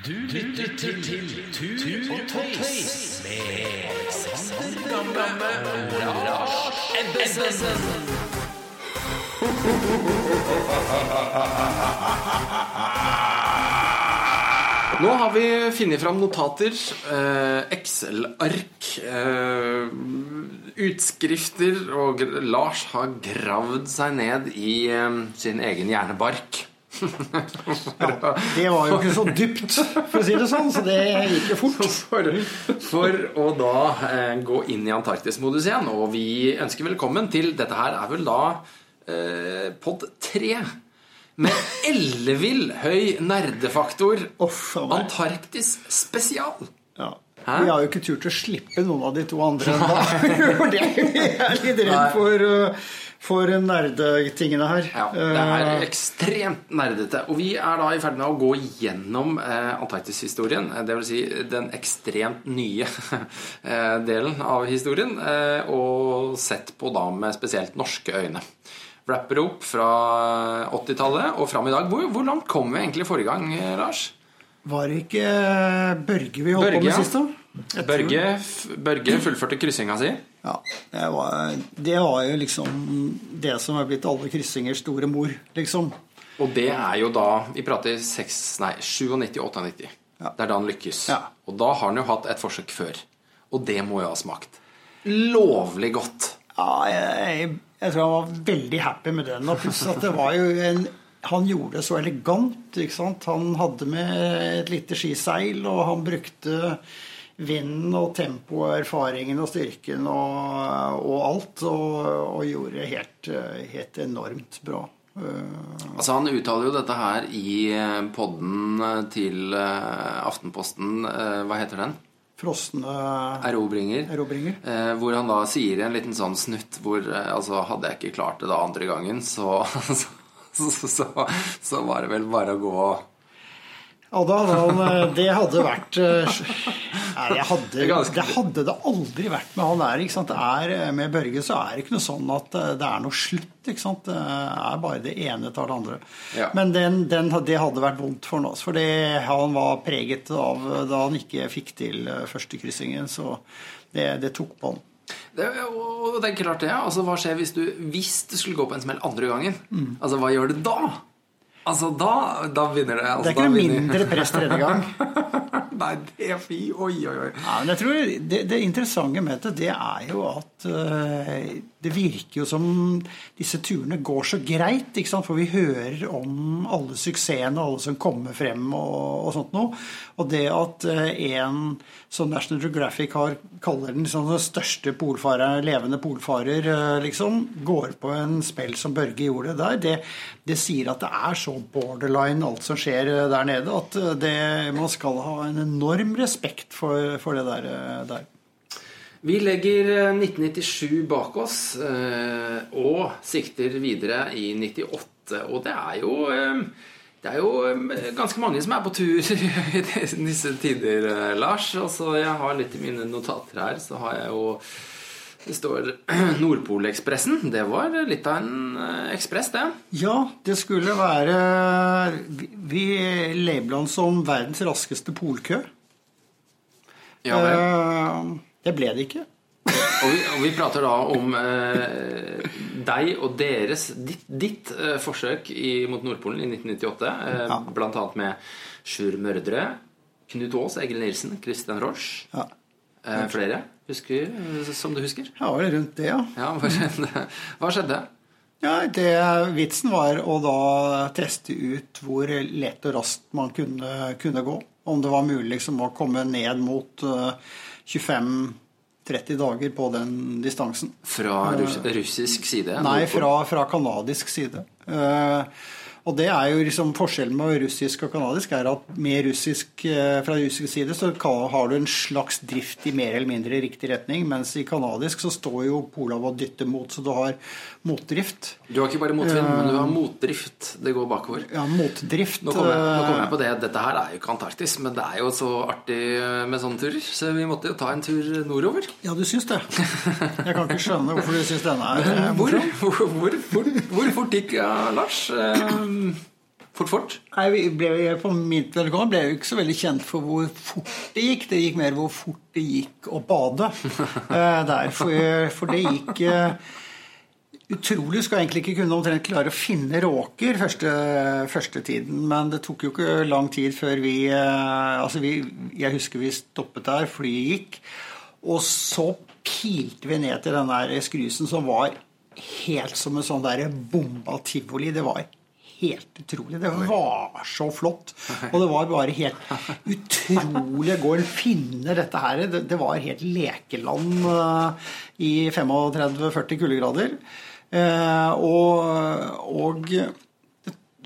Du lytter til Tut og Tøys med Alexander Gamme og Lars Ebbesen. Nå har vi funnet fram notater, eh, Excel-ark, eh, utskrifter, og Lars har gravd seg ned i eh, sin egen hjernebark. Det var jo ikke så dypt, for å si det sånn, så det gikk jo fort. For, for å da eh, gå inn i Antarktis-modus igjen. Og vi ønsker velkommen til Dette her er vel da eh, pod 3. Med ellevill høy nerdefaktor. oh. Antarktis spesial. Ja. Hæ? Vi har jo ikke turt å slippe noen av de to andre ennå. Det er litt redd for, uh, for nerdetingene her. Ja, det er Uh, ekstremt nerdete. Og vi er da i ferd med å gå gjennom eh, Antarktis-historien. Dvs. Det vil si den ekstremt nye eh, delen av historien. Eh, og sett på da med spesielt norske øyne. Wrapper opp fra 80-tallet og fram i dag. Hvor, hvor langt kom vi egentlig forrige gang, eh, Lars? Var det ikke Børge vi holdt Børge, på med sist, da? Jeg Børge, Børge fullførte kryssinga si. Ja, det var, det var jo liksom det som er blitt alle kryssingers store mor, liksom. Og det er jo da Vi prater 6, nei, 97-98. Ja. Det er da han lykkes. Ja. Og da har han jo hatt et forsøk før. Og det må jo ha smakt lovlig godt. Ja, jeg, jeg tror han var veldig happy med den. Og pluss at det var jo en Han gjorde det så elegant. ikke sant? Han hadde med et lite skiseil, og han brukte vinden og tempoet erfaringen og styrken og, og alt, og, og gjorde helt, helt enormt bra. Uh, Altså Han uttaler jo dette her i eh, podden eh, til eh, Aftenposten. eh, Hva heter den? Frosne Erobringer. erobringer. Eh, hvor han da sier i en liten sånn snutt hvor eh, Altså, hadde jeg ikke klart det da andre gangen, så så, så, så, var det vel bare å gå og Ja, da hadde han eh, Det hadde vært eh, Nei, jeg hadde, det hadde det aldri vært med han der. ikke sant? Det er, eh, med Børge så er det ikke noe sånn at eh, det er noe slutt. ikke sant? Det er bare det ene tar det andre. Ja. Men den, den, det hadde vært vondt for han Fordi For han var preget av da han ikke fikk til eh, førstekryssingen. Så det, det tok på han. Det, og det er klart det. Altså, hva skjer hvis du, hvis du skulle gå på en smell andre gangen? Altså, hva gjør du da? Altså, da, da vinner det altså, Det er ikke noe mindre press tredje gang. Nei, det er fy. Oi, oi, oi. Ja, men jeg tror det, det interessante med det, det er jo at uh, det virker jo som disse turene går så greit. ikke sant? For vi hører om alle suksessene og alle som kommer frem og, og sånt noe. Og det at uh, en som National Geographic har, kaller den liksom den største polfarer, levende polfarer, uh, liksom, går på en spell som Børge gjorde der, det, det sier at det er så borderline alt som skjer der nede, at det, man skal ha en enorm respekt for, for det der. eh, der. Vi legger eh, 1997 bak oss eh, og sikter videre i 98. Og det er jo eh, det er jo eh, ganske mange som er på tur i disse tider, eh, Lars. Altså, jeg har litt i mine notater her, så har jeg jo Det står Nordpolekspressen. Det var litt av en eh, ekspress, det. Ja, det skulle være Vi, labela den som verdens raskeste polkø. Ja vel. Eh, det ble det ikke. Og vi, og vi prater da om eh, deg og deres ditt, ditt eh, forsøk i, mot Nordpolen i 1998. Eh, Ja. Blant annet med Sjur Mørdre, Knut Aas, Egil Nilsen, Christian Roche. Ja, Eh, flere husker, eh, som du husker? ja var det rundt det, ja. Ja, hva skjedde? Hva skjedde? Ja, det, Vitsen var å da teste ut hvor lett og raskt man kunne, kunne gå. Om det var mulig liksom, å komme ned mot uh, 25-30 dager på den distansen. Fra russisk side? Nei, fra, fra kanadisk side. Eh, og det er jo liksom Forskjellen med russisk og kanadisk er at med russisk, eh, fra russisk side så har du en slags drift i mer eller mindre riktig retning, mens i kanadisk så står jo Polav og dytter mot, så du har motdrift. Du har ikke bare motvind, men du har motdrift. Det går bakover. Ja, motdrift. Nå kommer, jeg, nå kommer jeg eh, på det. Dette her er jo ikke Antarktis, men det er jo så artig med sånne turer. Så vi måtte jo ta en tur nordover. Ja, du syns det. Jeg kan ikke skjønne hvorfor du syns denne er eh, Hvor, hvor, hvor, hvor, hvor fort gikk ja, Lars? Eh, Fort, fort? Nei, vi ble, På mitt vedkommende ble jeg jo ikke så veldig kjent for hvor fort det gikk. Det gikk mer hvor fort det gikk å bade eh, der. For, for det gikk eh, utrolig. Skal egentlig ikke kunne omtrent klare å finne råker første, første tiden. Men det tok jo ikke lang tid før vi eh, Altså, vi, jeg husker vi stoppet der, flyet gikk. Og så pilte vi ned til den der skrysen som var helt som en sånn der bomba tivoli. Det var helt utrolig. Det var så flott. Og det var bare helt utrolig å gå og finner dette her. Det, det var helt lekeland uh, i 35-40 kuldegrader. Uh, og, og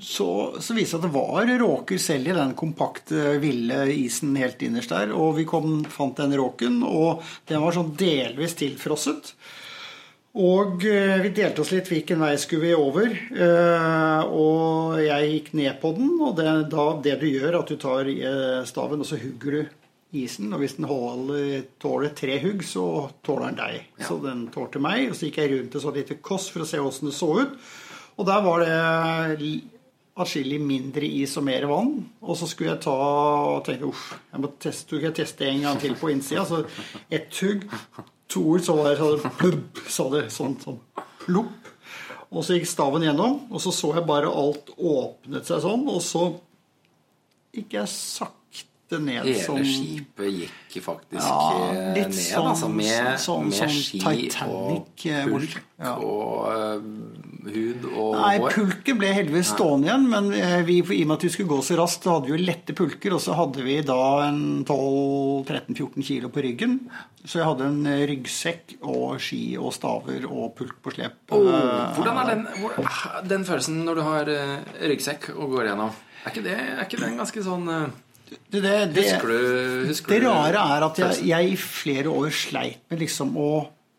så, så viste det at det var råker selv i den kompakte, ville isen helt innerst der. Og vi kom, fant den råken, og den var sånn delvis tilfrosset. Og eh, vi delte oss litt hvilken vei skulle vi over. Eh, og jeg gikk ned på den, og det, da, det du gjør, at du tar eh, staven og så hugger du isen. Og hvis den holder, tåler tre hugg, så tåler den deg. Ja. Så den tålte meg. Og så gikk jeg rundt et sånt lite koss for å se åssen det så ut. Og der var det atskillig mindre is og mer vann. Og så skulle jeg ta og tenke uff, jeg må teste, jeg teste en gang til på innsida. Så ett hugg, to ord, så var det, plubb, sa det sånn, sånn plopp. Og så gikk staven gjennom, og så så jeg bare alt åpnet seg sånn. Og så gikk jeg sakte ned Hele som skipet gikk faktisk Ja, eh, litt ned, sånn- altså. Med, sånn- med sånn ski Titanic, eh, og pulk ja. og uh, hud og Nei, hår. pulken ble heldigvis stående igjen, men vi, i og med at vi skulle gå så raskt, så hadde vi jo lette pulker, og så hadde vi da en 12-13-14 kilo på ryggen. Så jeg hadde en ryggsekk og ski og staver og pulk på slep. Oh, hvordan er den, hvor, ah, den følelsen når du har ryggsekk og går gjennom? Er ikke, det, er ikke den ganske sånn Det, det, det, Husker du husker det rare er at jeg, jeg i flere år sleit med liksom å,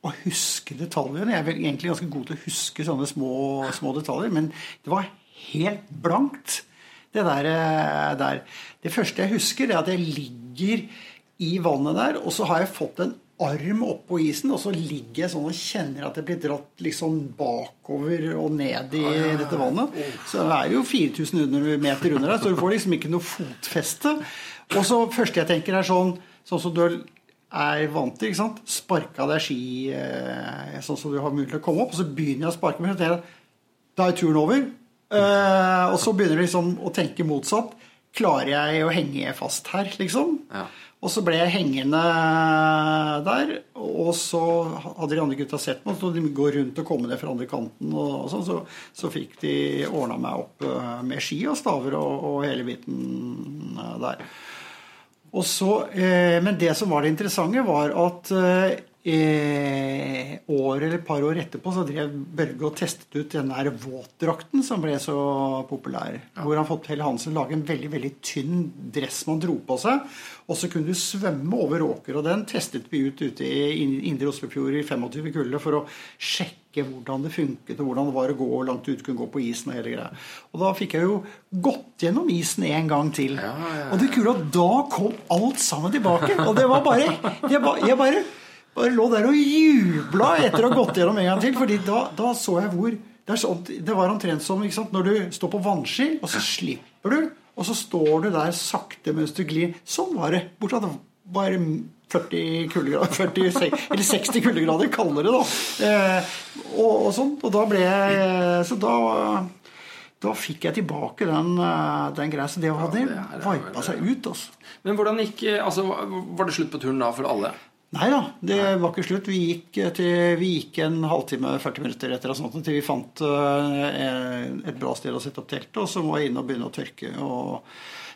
å huske detaljene. Jeg er vel egentlig ganske god til å huske sånne små, små detaljer, men det var helt blankt. Det der, eh, der. Det første jeg husker, er at jeg ligger i vannet der, og så har jeg fått en arm oppå isen, og så ligger jeg sånn og kjenner at jeg blir dratt liksom bakover og ned i dette vannet. Så det er jo 4000 meter under der, så du får liksom ikke noe fotfeste. Og så første jeg tenker, er sånn, sånn som du er vant til. ikke sant? Sparka deg ski eh, sånn som du har mulighet til å komme opp, og så begynner jeg å sparke meg. Så da er turen over. Eh, og så begynner du liksom å tenke motsatt. Klarer jeg å henge fast her, liksom? Ja. Og så ble jeg hengende der, og så hadde de andre gutta sett meg, så de går rundt og kommer ned fra andre kanten, og sånn, så, så fikk de ordna meg opp eh, med ski og staver og, og hele biten eh, der. Og så, eh, men det som var det interessante, var at eh, år eller et par år etterpå så drev Børge og testet ut den der våtdrakten som ble så populær. Hvor han fått Helle Hansen lage en veldig veldig tynn dress man dro på seg. Og så kunne du svømme over åker. Og den testet vi ut ute i Indre Oslofjord i 25 kulde for å sjekke hvordan det funket, og hvordan det var å gå, og langt ut kunne gå på isen og hele greia. Og da fikk jeg jo gått gjennom isen en gang til. Ja, ja, ja. Og det kule at da kom alt sammen tilbake. Og det var bare Jeg bare, jeg bare, bare lå der og jubla etter å ha gått gjennom en gang til. fordi da, da så jeg hvor det, er sånn, det var omtrent som sant, når du står på vannski, og så slipper du. Og så står du der sakte mens du glir. Sånn var det. Bortsett fra var 40 kuldegrader, 40, eller 60 kuldegrader kaldere, da. Eh, og, og sånt. Og da ble jeg Så da da fikk jeg tilbake den, eh, den greia. Så det hadde det vipa seg ut. altså. Men hvordan gikk altså, Var det slutt på turen da for alle? Nei da, det var ikke slutt. Vi gikk, til, vi gikk en halvtime, 40 minutter etter og sånt, til vi fant eh, et bra sted å sette opp teltet, og så må jeg inn og begynne å tørke. Og,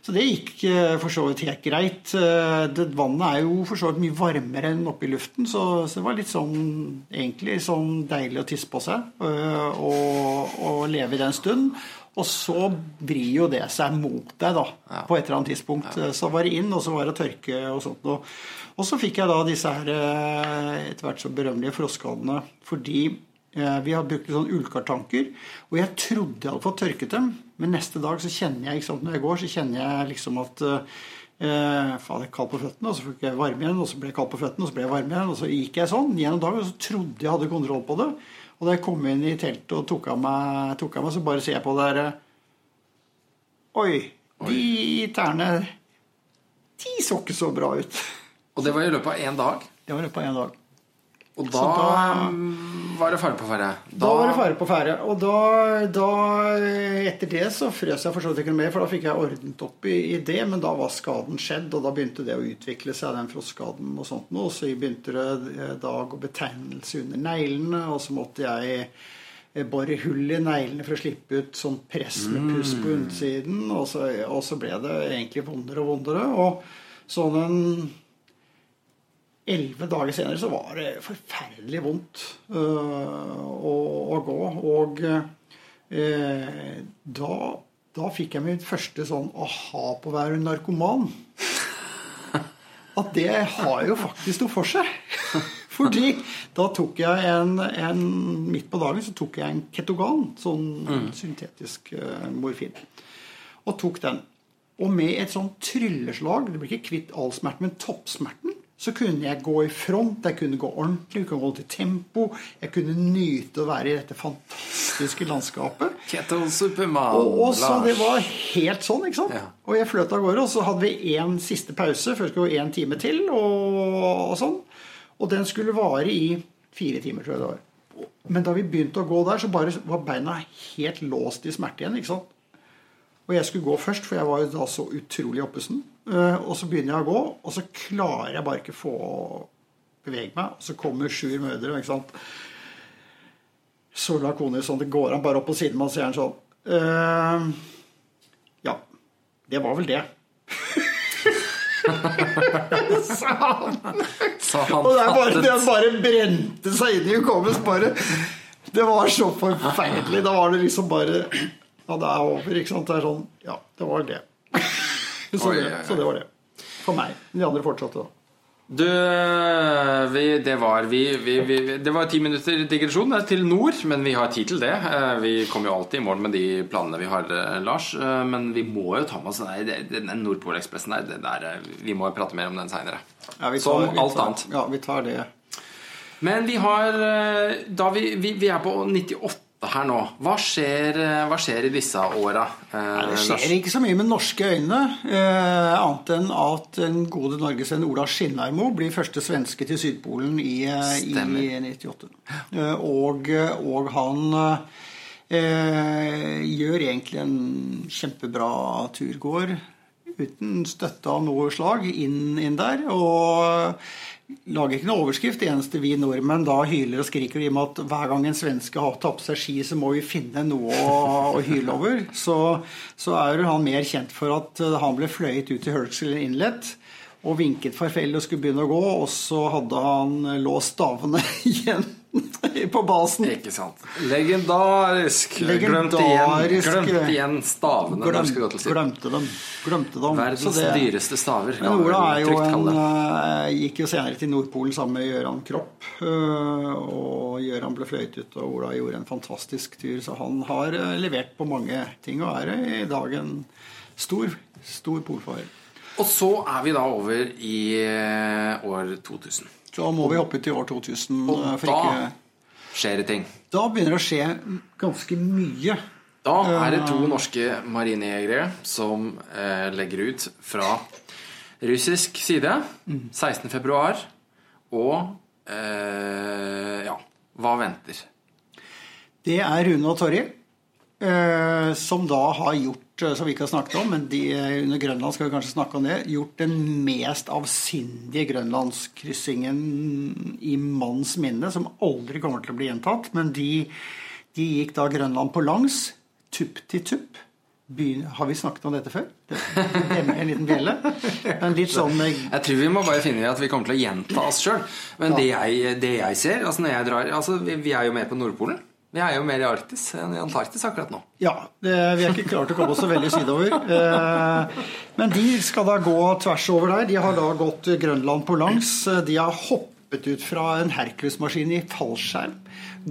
så det gikk eh, for så vidt helt greit. Eh, Det, vannet er jo for så vidt mye varmere enn oppe i luften, så, så det var litt sånn egentlig sånn deilig å tisse på seg eh, og, og leve i det en stund. Og så vrir jo det seg mot deg, da, på et eller annet tidspunkt. Så var det inn, og så var det tørke og sånt. Og, og så fikk jeg da disse her eh, etter hvert så berømmelige frostskadene fordi eh, vi har brukt sånn ullkartanker, og jeg trodde jeg hadde fått tørket dem, men neste dag så kjenner jeg, ikke sant, når jeg går, så kjenner jeg liksom at eh, faen, jeg kald på føttene, og så fikk jeg varme igjen, og så ble jeg kald på føttene, og så ble jeg varm igjen, og så gikk jeg sånn gjennom dagen, og så trodde jeg hadde kontroll på det. Og da jeg kom inn i teltet og tok av meg, tok av meg så bare ser jeg på det der Oi, de tærne De så ikke så bra ut. Og det var i løpet av én dag. Det var i løpet av én dag. Og da, da- var det fare på ferde. Da var det fare på ferde. Og da, da Etter det så frøs jeg for så vidt ikke mer, for da fikk jeg ordnet opp i, i det. Men da var skaden skjedd, og da begynte det å utvikle seg, den frostskaden og sånt noe. Og så begynte det eh, da å gå betegnelse under neglene, og så måtte jeg eh, bore hull i neglene for å slippe ut sånn press med puss på undersiden. Og så, og så ble det egentlig vondere og vondere. Og sånn en Elleve dager senere så var det forferdelig vondt øh, å, å gå. Og øh, da, da fikk jeg mitt første sånn aha på å være narkoman. At det har jo faktisk noe for seg. Fordi da tok jeg en, en Midt på dagen så tok jeg en ketogan, sånn syntetisk øh, morfin, og tok den. Og med et sånn trylleslag, det blir ikke kvitt all smerten, men toppsmerten, så kunne jeg gå i front, jeg kunne gå ordentlig, jeg kunne holde til tempo, jeg kunne nyte å være i dette fantastiske landskapet. Kettle Superman. Og, og så det var helt sånn, ikke sant? Ja. Og jeg fløt av gårde, og så hadde vi én siste pause, før det skulle gå én time til, og, og sånn. Og den skulle vare i fire timer, tror jeg det var. Men da vi begynte å gå der, så bare var beina helt låst i smerte igjen. ikke sant? Og jeg skulle gå først, for jeg var jo da så utrolig oppesen. Eh, Og så begynner jeg å gå, og så klarer jeg bare ikke få bevege meg. Og så kommer Sjur Mødre, ikke sant. Så lakonisk sånn det går han bare opp på siden av meg, og sier han sånn «Eh, Ja, det var vel det. Sa han. Så han Og det, er bare, det han bare brente seg inn i hukommelsen. Det var så forferdelig. Da var det liksom bare Ja, det er over. ikke sant? Det er sånn Ja, det var det. Så, det, så det var det. For meg. De andre fortsatte, da. Du, vi, det var vi, vi, Det var ti minutter digresjon er til nord, men vi har tid til det. Eh, Vi kommer jo alltid i mål med de planene vi har, eh, Lars. Eh, Men vi må jo ta med oss den den Nordpolekspressen der. Der. eh, Vi må jo prate mer om den seinere. Ja, Som alt tar, annet. Ja, vi tar det. Men vi har eh, Da vi, vi, vi er på 98 her nå. Hva skjer, eh, hva skjer i disse åra? Nei, Det skjer ikke så mye med norske øyne, eh, annet enn at den gode norgesvenn Ola Skinnarmo blir første svenske til Sydpolen i, eh, i 98. Eh, og, og han eh, gjør egentlig en kjempebra turgåer uten støtte av noe slag inn, inn der. Og lager ikke noe overskrift. Det eneste vi nordmenn da hyler og skriker i og med at hver gang en svenske har tatt på seg ski, så må vi finne noe å, å hyle over. Så, så er han mer kjent for at han ble fløyet ut til Hurtsel Inlet og vinket farvel og skulle begynne å gå, og så hadde han låst stavene igjen på basen. Ikke sant. Legendarisk. Glemte igjen, glemte igjen stavene Glem, glemte dem. Glemte dem. Verdens Så det- dyreste staver. Men Ola er jo en, eh, gikk jo senere til Nordpolen sammen med Gøran Kropp. eh, Og Gøran ble fløyet ut, og Ola gjorde en fantastisk tur. Så han har eh, levert på mange ting, og er i dag en stor, stor polfarer. Og så er vi da over i eh, år 2000. Så må vi hoppe til år 2000. Og eh, for da ikke, skjer det ting. da begynner det å skje ganske mye. Da er det to norske marinejegere som eh, legger ut fra russisk side 16. februar. Og eh, ja Hva venter? Det er Rune og Torry, eh, som da har gjort, eh, som vi ikke har snakket om, men de eh, under Grønland skal vi kanskje snakke om det, gjort den mest avsindige grønlandskryssingen i manns minne, som aldri kommer til å bli gjentatt. Men de, de gikk da Grønland på langs, tupp til tupp. Begyn- har vi snakket om dette før? Det en liten bjelle. Men litt sånn Jeg tror vi må bare finne ut at vi kommer til å gjenta oss sjøl. Men det, jeg, det jeg ser altså når jeg drar, altså vi, vi er jo med på Nordpolen. Vi er jo mer i Arktis enn i Antarktis akkurat nå. Ja, det, vi er ikke klart å komme oss så veldig sydover. Eh, men de skal da gå tvers over der. De har da gått Grønland på langs. De har hoppet ut fra en Hercules-maskin i fallskjerm.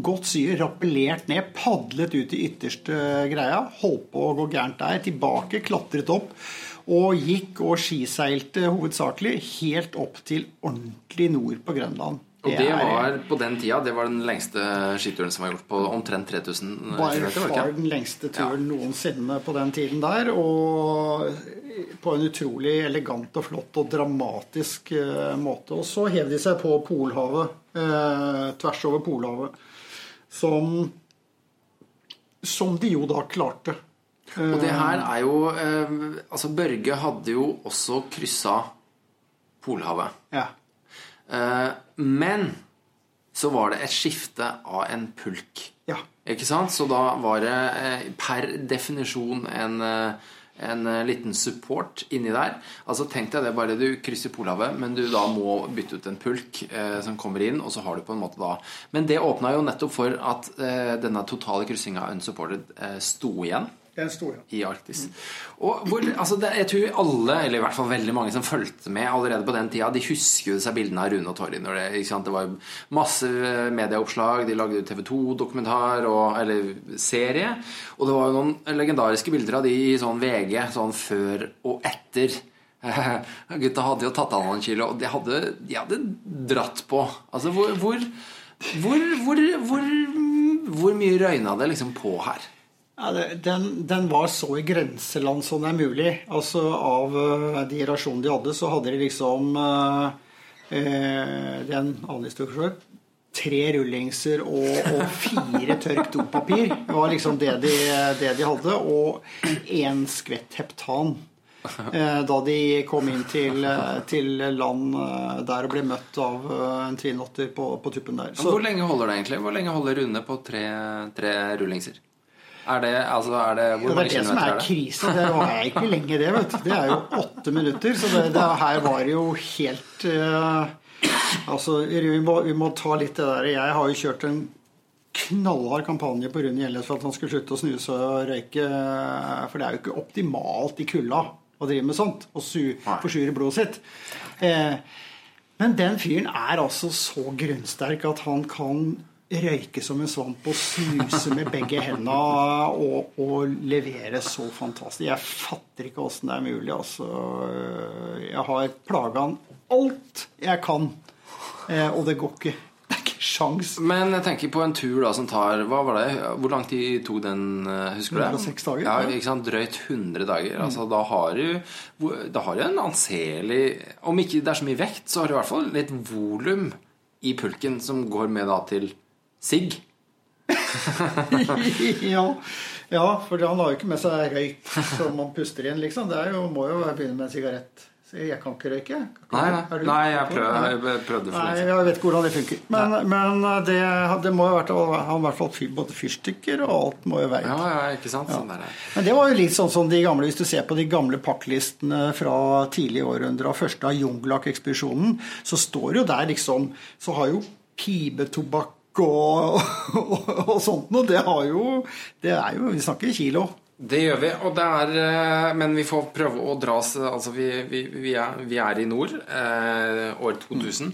Gått syr, rappellert ned, padlet ut i ytterste greia. Holdt på å gå gærent der. Tilbake, klatret opp. Og gikk og skiseilte hovedsakelig helt opp til ordentlig nord på Grønland. Og det var på den tida det var den lengste skituren som var gjort på omtrent 3000 By kilometer, var far den lengste turen noensinne på den tiden der. Og på en utrolig elegant og flott og dramatisk eh, måte. Og så hev de seg på Polhavet, eh, tvers over Polhavet, som Som de jo da klarte. Og det her er jo eh, Altså, Børge hadde jo også kryssa Polhavet. Ja. Eh, men så var det et skifte av en pulk. ja. Ikke sant? Så da var det eh, per definisjon en, eh, en liten support inni der. Altså Tenk deg det bare du krysser Polhavet, men du da må bytte ut en pulk eh, som kommer inn, og så har du på en måte da Men det åpna jo nettopp for at eh, denne totale kryssinga unsupported eh, sto igjen Den sto, ja. i Arktis. Og hvor, altså det, jeg tror alle, eller i hvert fall veldig mange som fulgte med allerede på den tida, de husker jo disse bildene av Rune og Torry. Det, det var masse eh, medieoppslag, de lagde TV 2-dokumentar eller serie. Og det var jo noen legendariske bilder av de i sånn VG sånn før og etter. Gutta hadde jo tatt av noen kilo, og de hadde, de hadde dratt på. Altså hvor, hvor, hvor, hvor mye røyna det liksom på her? Ja, den, den var så i grenseland som det er mulig. Altså Av eh, de rasjonene de hadde, så hadde de liksom eh, den Det er en annen. Tre rullingser og, og fire tørk dopapir Det var liksom det de, det de hadde. Og én skvett heptan. Eh, da de kom inn til, eh, til land eh, der og ble møtt av eh, en trinotter på, på tuppen der. Så, Hvor lenge holder det egentlig? Hvor lenge holder Rune på tre, tre rullingser? Er det, altså, er det, hvor Ja, det mange er det som er er det? krise. Det var ikke lenge, det. vet du. Det er jo åtte minutter. Så det, det her var jo helt uh, Altså, vi må, vi må ta litt det der. Jeg har jo kjørt en knallhard kampanje på Rune Gjelles for at han skulle slutte å snuse og røyke. For det er jo ikke optimalt i kulda å drive med sånt. Og su, forsure blodet sitt. Eh, men den fyren er altså så grunnsterk at han kan røyke som en svamp og snuse med begge hendene og, og levere så fantastisk. Jeg fatter ikke åssen det er mulig. Altså. Jeg har plaga han alt jeg kan, eh, og det går ikke. Det er ikke sjans. Men jeg tenker på en tur da som tar Hva var det? Hvor lang tid tok den? eh, Husker du det? 106 dager, Ja, ikke sant? Drøyt 100 dager. Altså, da har du Da har du en anselig Om ikke det er så mye vekt, så har du i hvert fall litt volum i pulken som går med da til sigg. ja, ja, for han har jo ikke med seg røyk som man puster inn, liksom. Det er jo, må jo begynne med en sigarett. Jeg kan ikke røyke. Nei, nei, nei jeg prøvde, jeg prøvde for lenge jeg vet ikke hvordan det funker. Men, men det, det må jo vært han i hvert fall både fyrstikker og alt må jo være Ja, ja, ikke sant? Sånn der. er. Men det var jo litt sånn som de gamle, hvis du ser på de gamle pakklistene fra tidlige århundrer første av Junglak-ekspedisjonen, så står jo der liksom Så har jo pipetobakk og, og, og sånt noe. Det har jo Det er jo Vi snakker kilo. Det gjør vi, og det er, eh, men vi får prøve å dra oss Altså, vi, vi, vi, er, vi er i nord, eh, år 2000.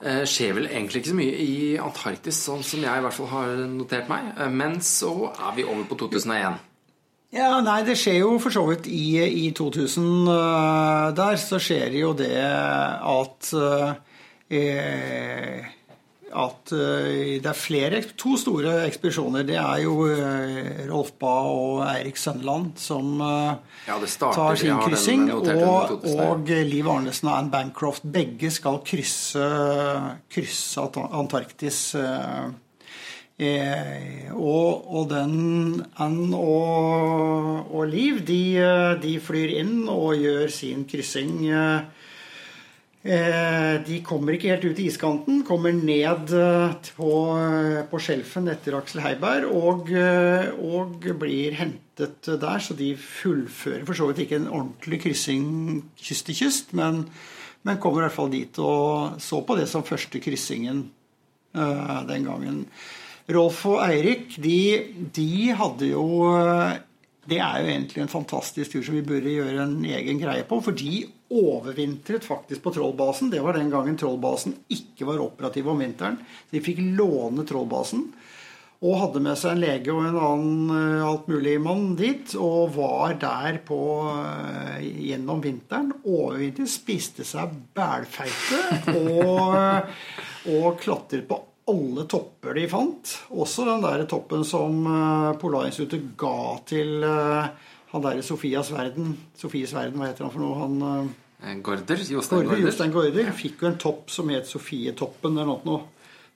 Eh, skjer vel egentlig ikke så mye i Antarktis, sånn som jeg i hvert fall har notert meg. Eh, men så er vi over på 2001. Ja, nei, det skjer jo for så vidt i, i 2000 øh, der, så skjer det jo det at eh, at øh, det er flere, to store ekspedisjoner. Det er jo øh, Rolf Bae og Eirik Sønneland som øh, Ja, starter- tar sin kryssing. Og, og Liv Arnesen og Anne Bancroft begge skal krysse, krysse Antarktis. Eh, og, og den Ann og, og Liv, de, eh, de flyr inn og gjør sin kryssing. Eh, eh, de kommer ikke helt ut i iskanten, kommer ned eh, på, eh, på skjelfen etter Aksel Heiberg og, eh, og blir hentet der. Så de fullfører for så vidt ikke en ordentlig kryssing kyst til kyst, men, men kommer i hvert fall dit og så på det som første kryssingen eh, den gangen. Rolf og Eirik, de, de hadde jo Det er jo egentlig en fantastisk tur som vi burde gjøre en egen greie på. For de overvintret faktisk på Trollbasen. Det var den gangen Trollbasen ikke var operativ om vinteren. De fikk låne Trollbasen. Og hadde med seg en lege og en annen altmuligmann alt mulig mann dit. Og var der på, eh, gjennom vinteren. Overvintret, spiste seg bælfeite. Og, og klatret på alle topper de fant. Også den der toppen som eh, Polarinstituttet ga til eh, han derre Sofias verden. Sofies verden, hva heter han for noe? Han Gorder? Jostein Gorder. Jostein ja. fikk jo en topp som het Sofietoppen eller noe.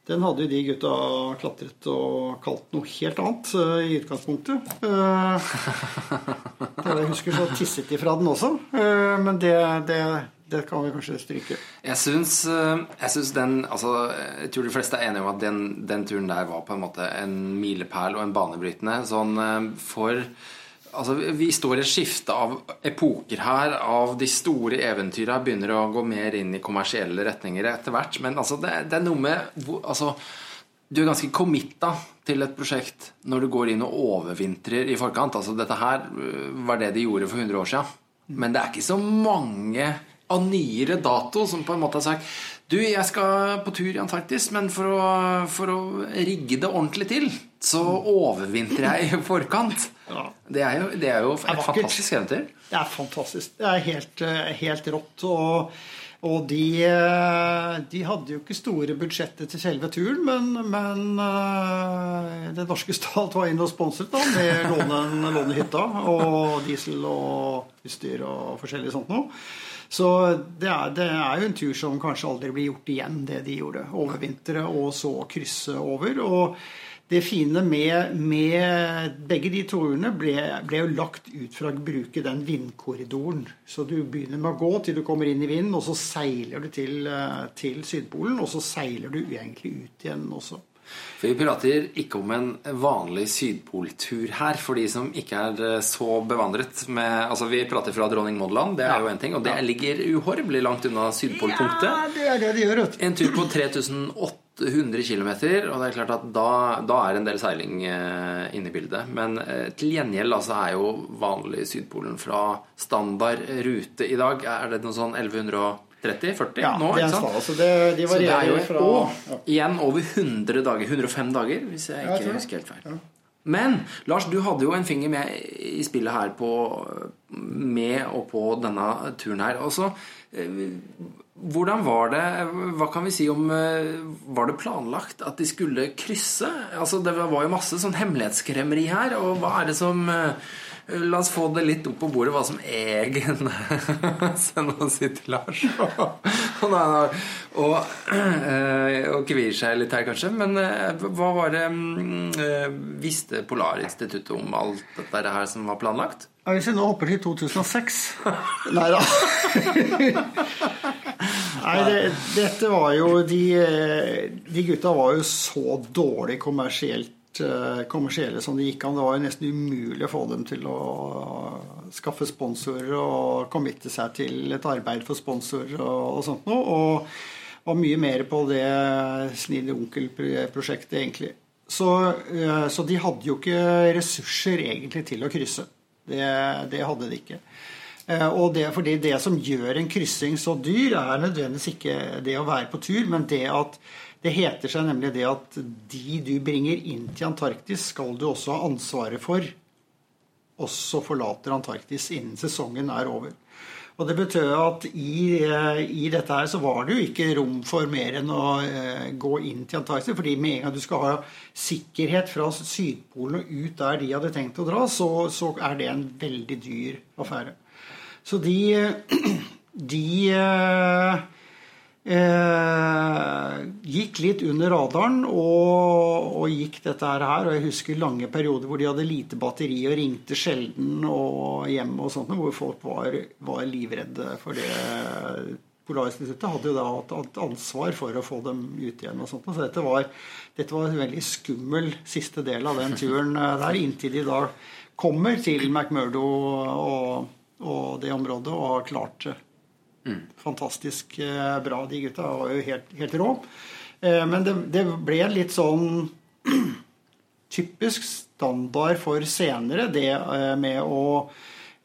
Den hadde jo de gutta klatret og kalt noe helt annet eh, i utgangspunktet. Uh, jeg husker, så tisset de fra den også. Eh, men det, det, det kan vi kanskje stryke. Jeg syns, eh, jeg syns den altså, Jeg tror de fleste er enige om at den, den turen der var på en måte en milepæl og en banebrytende. Sånn eh, for Altså, vi står i et skifte av epoker her. Av de store eventyra begynner å gå mer inn i kommersielle retninger etter hvert. Men altså, det, det er noe med altså, Du er ganske committa til et prosjekt når du går inn og overvintrer i forkant. Altså, dette her øh, var det de gjorde for 100 år siden. Men det er ikke så mange av nyere dato som på en måte har sagt Du, jeg skal på tur i Antarktis, men for å, for å rigge det ordentlig til, så overvintrer jeg i forkant. Ja. Det er jo, det er jo et er fantastisk eventyr. Det er fantastisk. Det er helt, eh, helt rått. Og, og de, eh, de hadde jo ikke store budsjetter til selve turen, men, men eh, den norske stat var inne og sponset da, med låne, lånehytta og diesel og utstyr og forskjellig sånt noe. Så det er, det er jo en tur som kanskje aldri blir gjort igjen, det de gjorde. Overvintre og så krysse over. og det fine med, med begge de turene ble, ble jo lagt ut fra å bruke den vindkorridoren. Så du begynner med å gå til du kommer inn i vinden, og så seiler du til, eh, til Sydpolen. Og så seiler du egentlig ut igjen også. For vi prater ikke om en vanlig sydpoltur her, for de som ikke er eh, så bevandret med Altså, vi prater fra Dronning Maud land, det er jo en ting, og det ligger uhorvelig langt unna sydpolpunktet. Ja, det er det de gjør, vet. En tur på 3800 km, og det er klart at da, da er en del seiling eh, inne i bildet. Men eh, til gjengjeld altså, er jo vanlig Sydpolen fra standard rute i dag Er det noe sånn 1130-40 Ja, nå? ikke sant? stad. Så det, de Så det er jo fra ja. Igjen over 100 dager. 105 dager, hvis jeg Ja, jeg ikke husker helt feil. Men Lars, du hadde jo en finger med i spillet her på med og på denne turen her. Og så, eh, hvordan var det Hva kan vi si om eh, Var det planlagt at de skulle krysse? Altså, Det var jo masse sånn hemmelighetskremmeri her. Og hva er det som eh, La oss få det litt opp på bordet, hva som egentlig Se, nå sitter Lars og, og, og, kvir og kvier seg litt her, kanskje. Men eh, hva var det mm, eh, Visste Polarinstituttet om alt dette her som var planlagt? Hvis vi nå hopper til 2006 Nei da. Nei, det, dette var jo de, de gutta var jo så dårlig kommersielt eh, kommersielle som det gikk an. Det var jo nesten umulig å få dem til å skaffe sponsorer og committe seg til et arbeid for sponsorer og, sånt noe. Og var mye mer på det Snille onkel-prosjektet, egentlig. Så, eh, så de hadde jo ikke ressurser egentlig til å krysse. Det, det hadde de ikke. Eh, Og det, fordi det som gjør en kryssing så dyr, er nødvendigvis ikke det å være på tur, men det at det heter seg nemlig det at de du bringer inn til Antarktis, skal du også ha ansvaret for, også forlater Antarktis innen sesongen er over. Og det betød at i, eh, i dette her så var det jo ikke rom for mer enn å eh, gå inn til Antarktis. fordi med en gang du skal ha sikkerhet fra Sydpolen og ut der de hadde tenkt å dra, så, så er det en veldig dyr affære. Så de, de eh, eh, gikk litt under radaren og, og gikk dette her. Og jeg husker lange perioder hvor de hadde lite batteri og ringte sjelden og hjem og sånt, hvor folk var, var livredde for det. Polarinstituttet hadde jo da hatt hatt ansvar for å få dem ut igjen. og sånt, Så dette var, dette var en veldig skummel siste del av den turen eh, der, inntil de da kommer til McMurdo og, og det området og har klart det. Fantastisk eh, bra. De gutta var jo helt, helt rå. Eh, Men det, det ble litt sånn typisk standard for senere, det eh, med å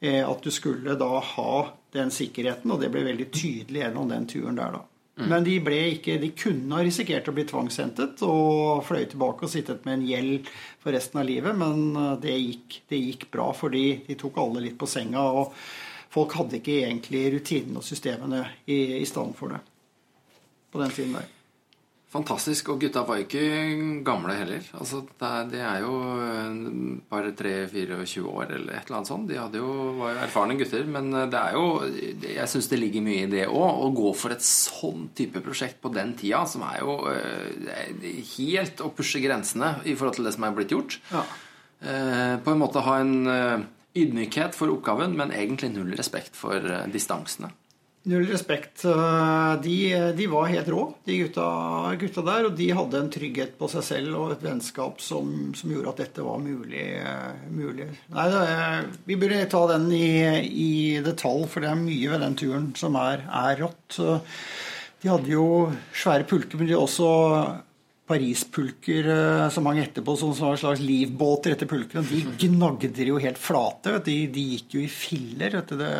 At du skulle da ha den sikkerheten, og det ble veldig tydelig gjennom den turen der, da. Men de, ble ikke, de kunne ha risikert å bli tvangshentet og fløy tilbake og sittet med en gjeld for resten av livet, men det gikk, det gikk bra fordi de tok alle litt på senga. og Folk hadde ikke egentlig rutinene og systemene i, i stand for det på den tiden der. Fantastisk. Og gutta var ikke gamle heller. Altså, det, er, jo eh, bare 3-24 år eller et eller annet sånt. De jo, var jo erfarne gutter. Men eh, det er jo Jeg syns det ligger mye i det òg. Å gå for et sånn type prosjekt på den tida, som er jo eh, helt å pushe grensene i forhold til det som er blitt gjort. Ja. På en måte ha en ydmykhet for oppgaven, men egentlig null respekt for distansene. Null respekt. De, de, var helt rå, de gutta, gutta, der. Og de hadde en trygghet på seg selv og et vennskap som, som gjorde at dette var mulig. mulig. Nei, er, vi burde ta den i, i, detalj, for det er mye ved den turen som er, er rått. De hadde jo svære pulker, men de også Parispulker eh, som hang etterpå, som var slags livbåter etter pulkene. De gnagde jo helt flate. De, de, gikk jo i filler. Det,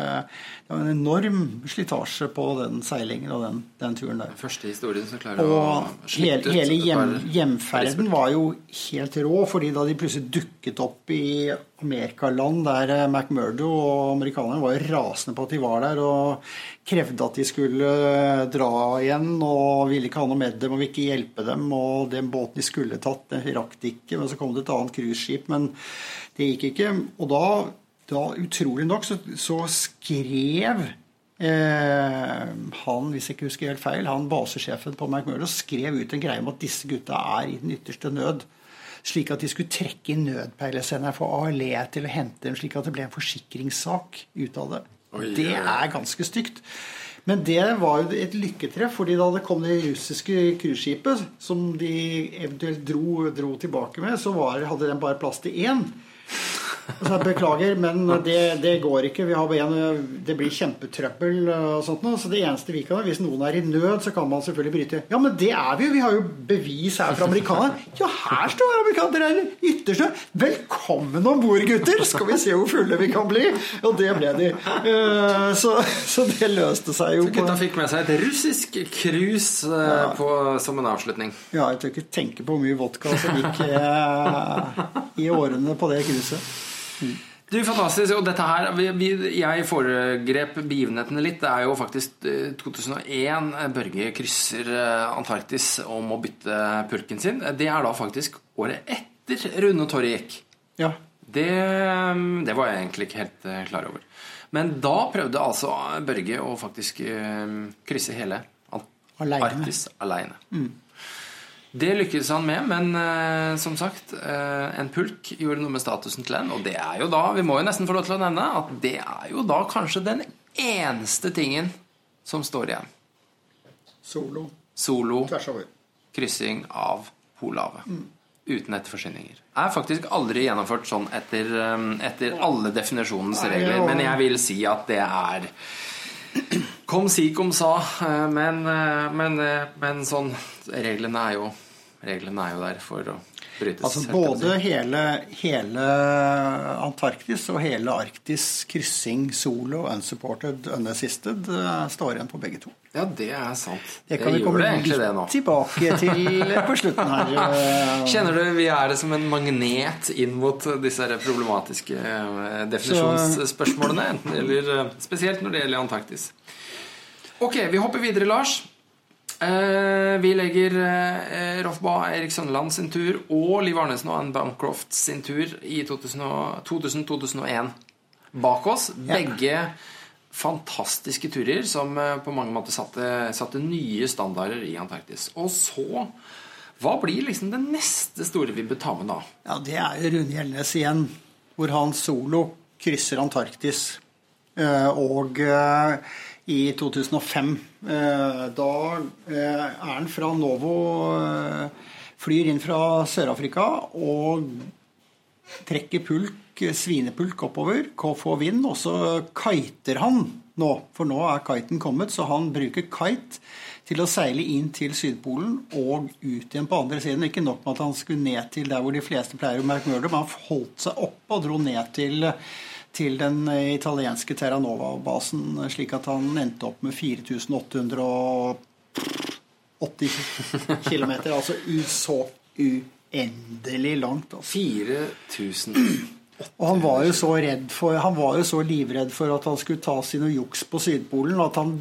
det, var en enorm slitasje på den seilingen og den, den turen der. Første historien som klarer og å hele, hele hjem, hjemferden var jo helt rå, fordi da de plutselig dukket opp i Amerikaland der eh, McMurdo og amerikanerne var jo rasende på at de var der og krevde at de skulle eh, dra igjen og ville ikke ha noe med dem og ville ikke hjelpe dem. Og den båten de skulle tatt, den rakk de ikke. Men så kom det et annet cruiseskip, men det gikk ikke. Og da, da utrolig nok, så, så skrev Eh, han, hvis jeg ikke husker helt feil, han basesjefen på McMurdo skrev ut en greie om at disse gutta er i den ytterste nød slik at de skulle trekke inn nødpeilesenderen for ALE til å hente dem, slik at det ble en forsikringssak ut av det. Oi, det er ganske stygt. Men det var jo et lykketreff, fordi da det kom det russiske cruiseskipet, som de eventuelt dro, dro tilbake med, så var, hadde den bare plass til én. Så jeg beklager, men det, det, går ikke. En, det blir kjempetrøbbel og sånt noe. Så det eneste vi kan gjøre, hvis noen er i nød, så kan man selvfølgelig bryte Ja, men det er vi jo! Vi har jo bevis her fra amerikanerne. Ja, her står amerikanerne! Dere er ytterste! Velkommen om bord, gutter! Skal vi se hvor fulle vi kan bli? Og det ble de. Eh, så, så det løste seg jo. Så gutta fikk med seg et russisk cruise eh, ja. som en avslutning. Ja, jeg tør ikke tenke på hvor mye vodka som gikk eh, i årene på det cruiset. Du, fantastisk. Og dette her vi, Jeg foregrep begivenhetene litt. Det er jo faktisk 2001 eh, Børge krysser eh, Antarktis om å bytte pulken sin. Det er da faktisk året etter Rune Torre gikk. Ja. Det, det, var jeg egentlig ikke helt eh, klar over. Men da prøvde altså Børge å faktisk krysse hele Antarktis aleine. Mm. Det lykkes han med, men uh, som sagt, uh, en pulk gjorde noe med statusen til en. Og det er jo da, vi må jo nesten få lov til å nevne, at det er jo da kanskje den eneste tingen som står igjen. Solo. Solo. Tvers over. Kryssing av Polhavet. Mm. Uten etterforsyninger. Er faktisk aldri gjennomført sånn etter, um, etter alle definisjonens regler. Men jeg vil si at det er Kom si, kom sa. Eh, men, eh, men, eh, men sånn Reglene er jo Reglene er jo der for å brytes. Altså både hele, hele, Antarktis og hele Arktis kryssing solo, unsupported, unassisted, står igjen på begge to. Ja, det er sant. Det kan det vi komme litt tilbake til på slutten her. Kjenner du vi er det som en magnet inn mot disse problematiske definisjonsspørsmålene? Enten eller spesielt når det gjelder Antarktis. Ok, vi hopper videre, Lars. Eh, vi legger eh, Rolf Bae, Erik Sønneland sin tur og Liv Arnesen og Anne Bancroft sin tur i 2000-2001 bak oss. Begge fantastiske turer som eh, på mange måter satte, satte, nye standarder i Antarktis. Og så Hva blir liksom det neste store vi bør ta med da? Ja, Det er jo Rune Gjelnes igjen, hvor han solo krysser Antarktis. Og i 2005. Eh, da eh, er han fra Novo eh, Flyr inn fra Sør-Afrika og trekker pulk, svinepulk oppover, få vind, og så kiter han nå. For nå er kiten kommet, så han bruker kite til å seile inn til Sydpolen og ut igjen på andre siden. Ikke nok med at han skulle ned til der hvor de fleste pleier å merke mørder, men han holdt seg oppe og dro ned til til den italienske Terranova-basen, slik at han endte opp med 4800 80 km. Altså så uendelig langt. Altså. 4000 Og han var jo så redd for Han var jo så livredd for at han skulle ta sine juks på Sydpolen at han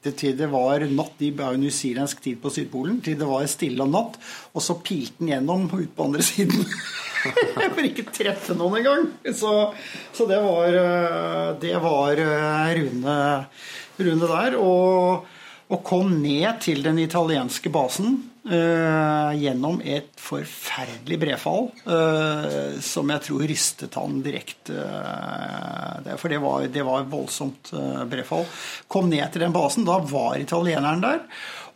ventet til det var natt. Jo newzealandsk tid på Sydpolen. Til det var stille om natt. Og så pilte den gjennom ut på andre siden. for ikke treffe noen engang. Så, så det var eh, Det var eh, Rune, Rune der. Og, og kom ned til den italienske basen gjennom et forferdelig brefall eh, som jeg tror rystet han direkte. eh, for det var, det var voldsomt brefall. Kom ned til den basen. Da var italieneren der.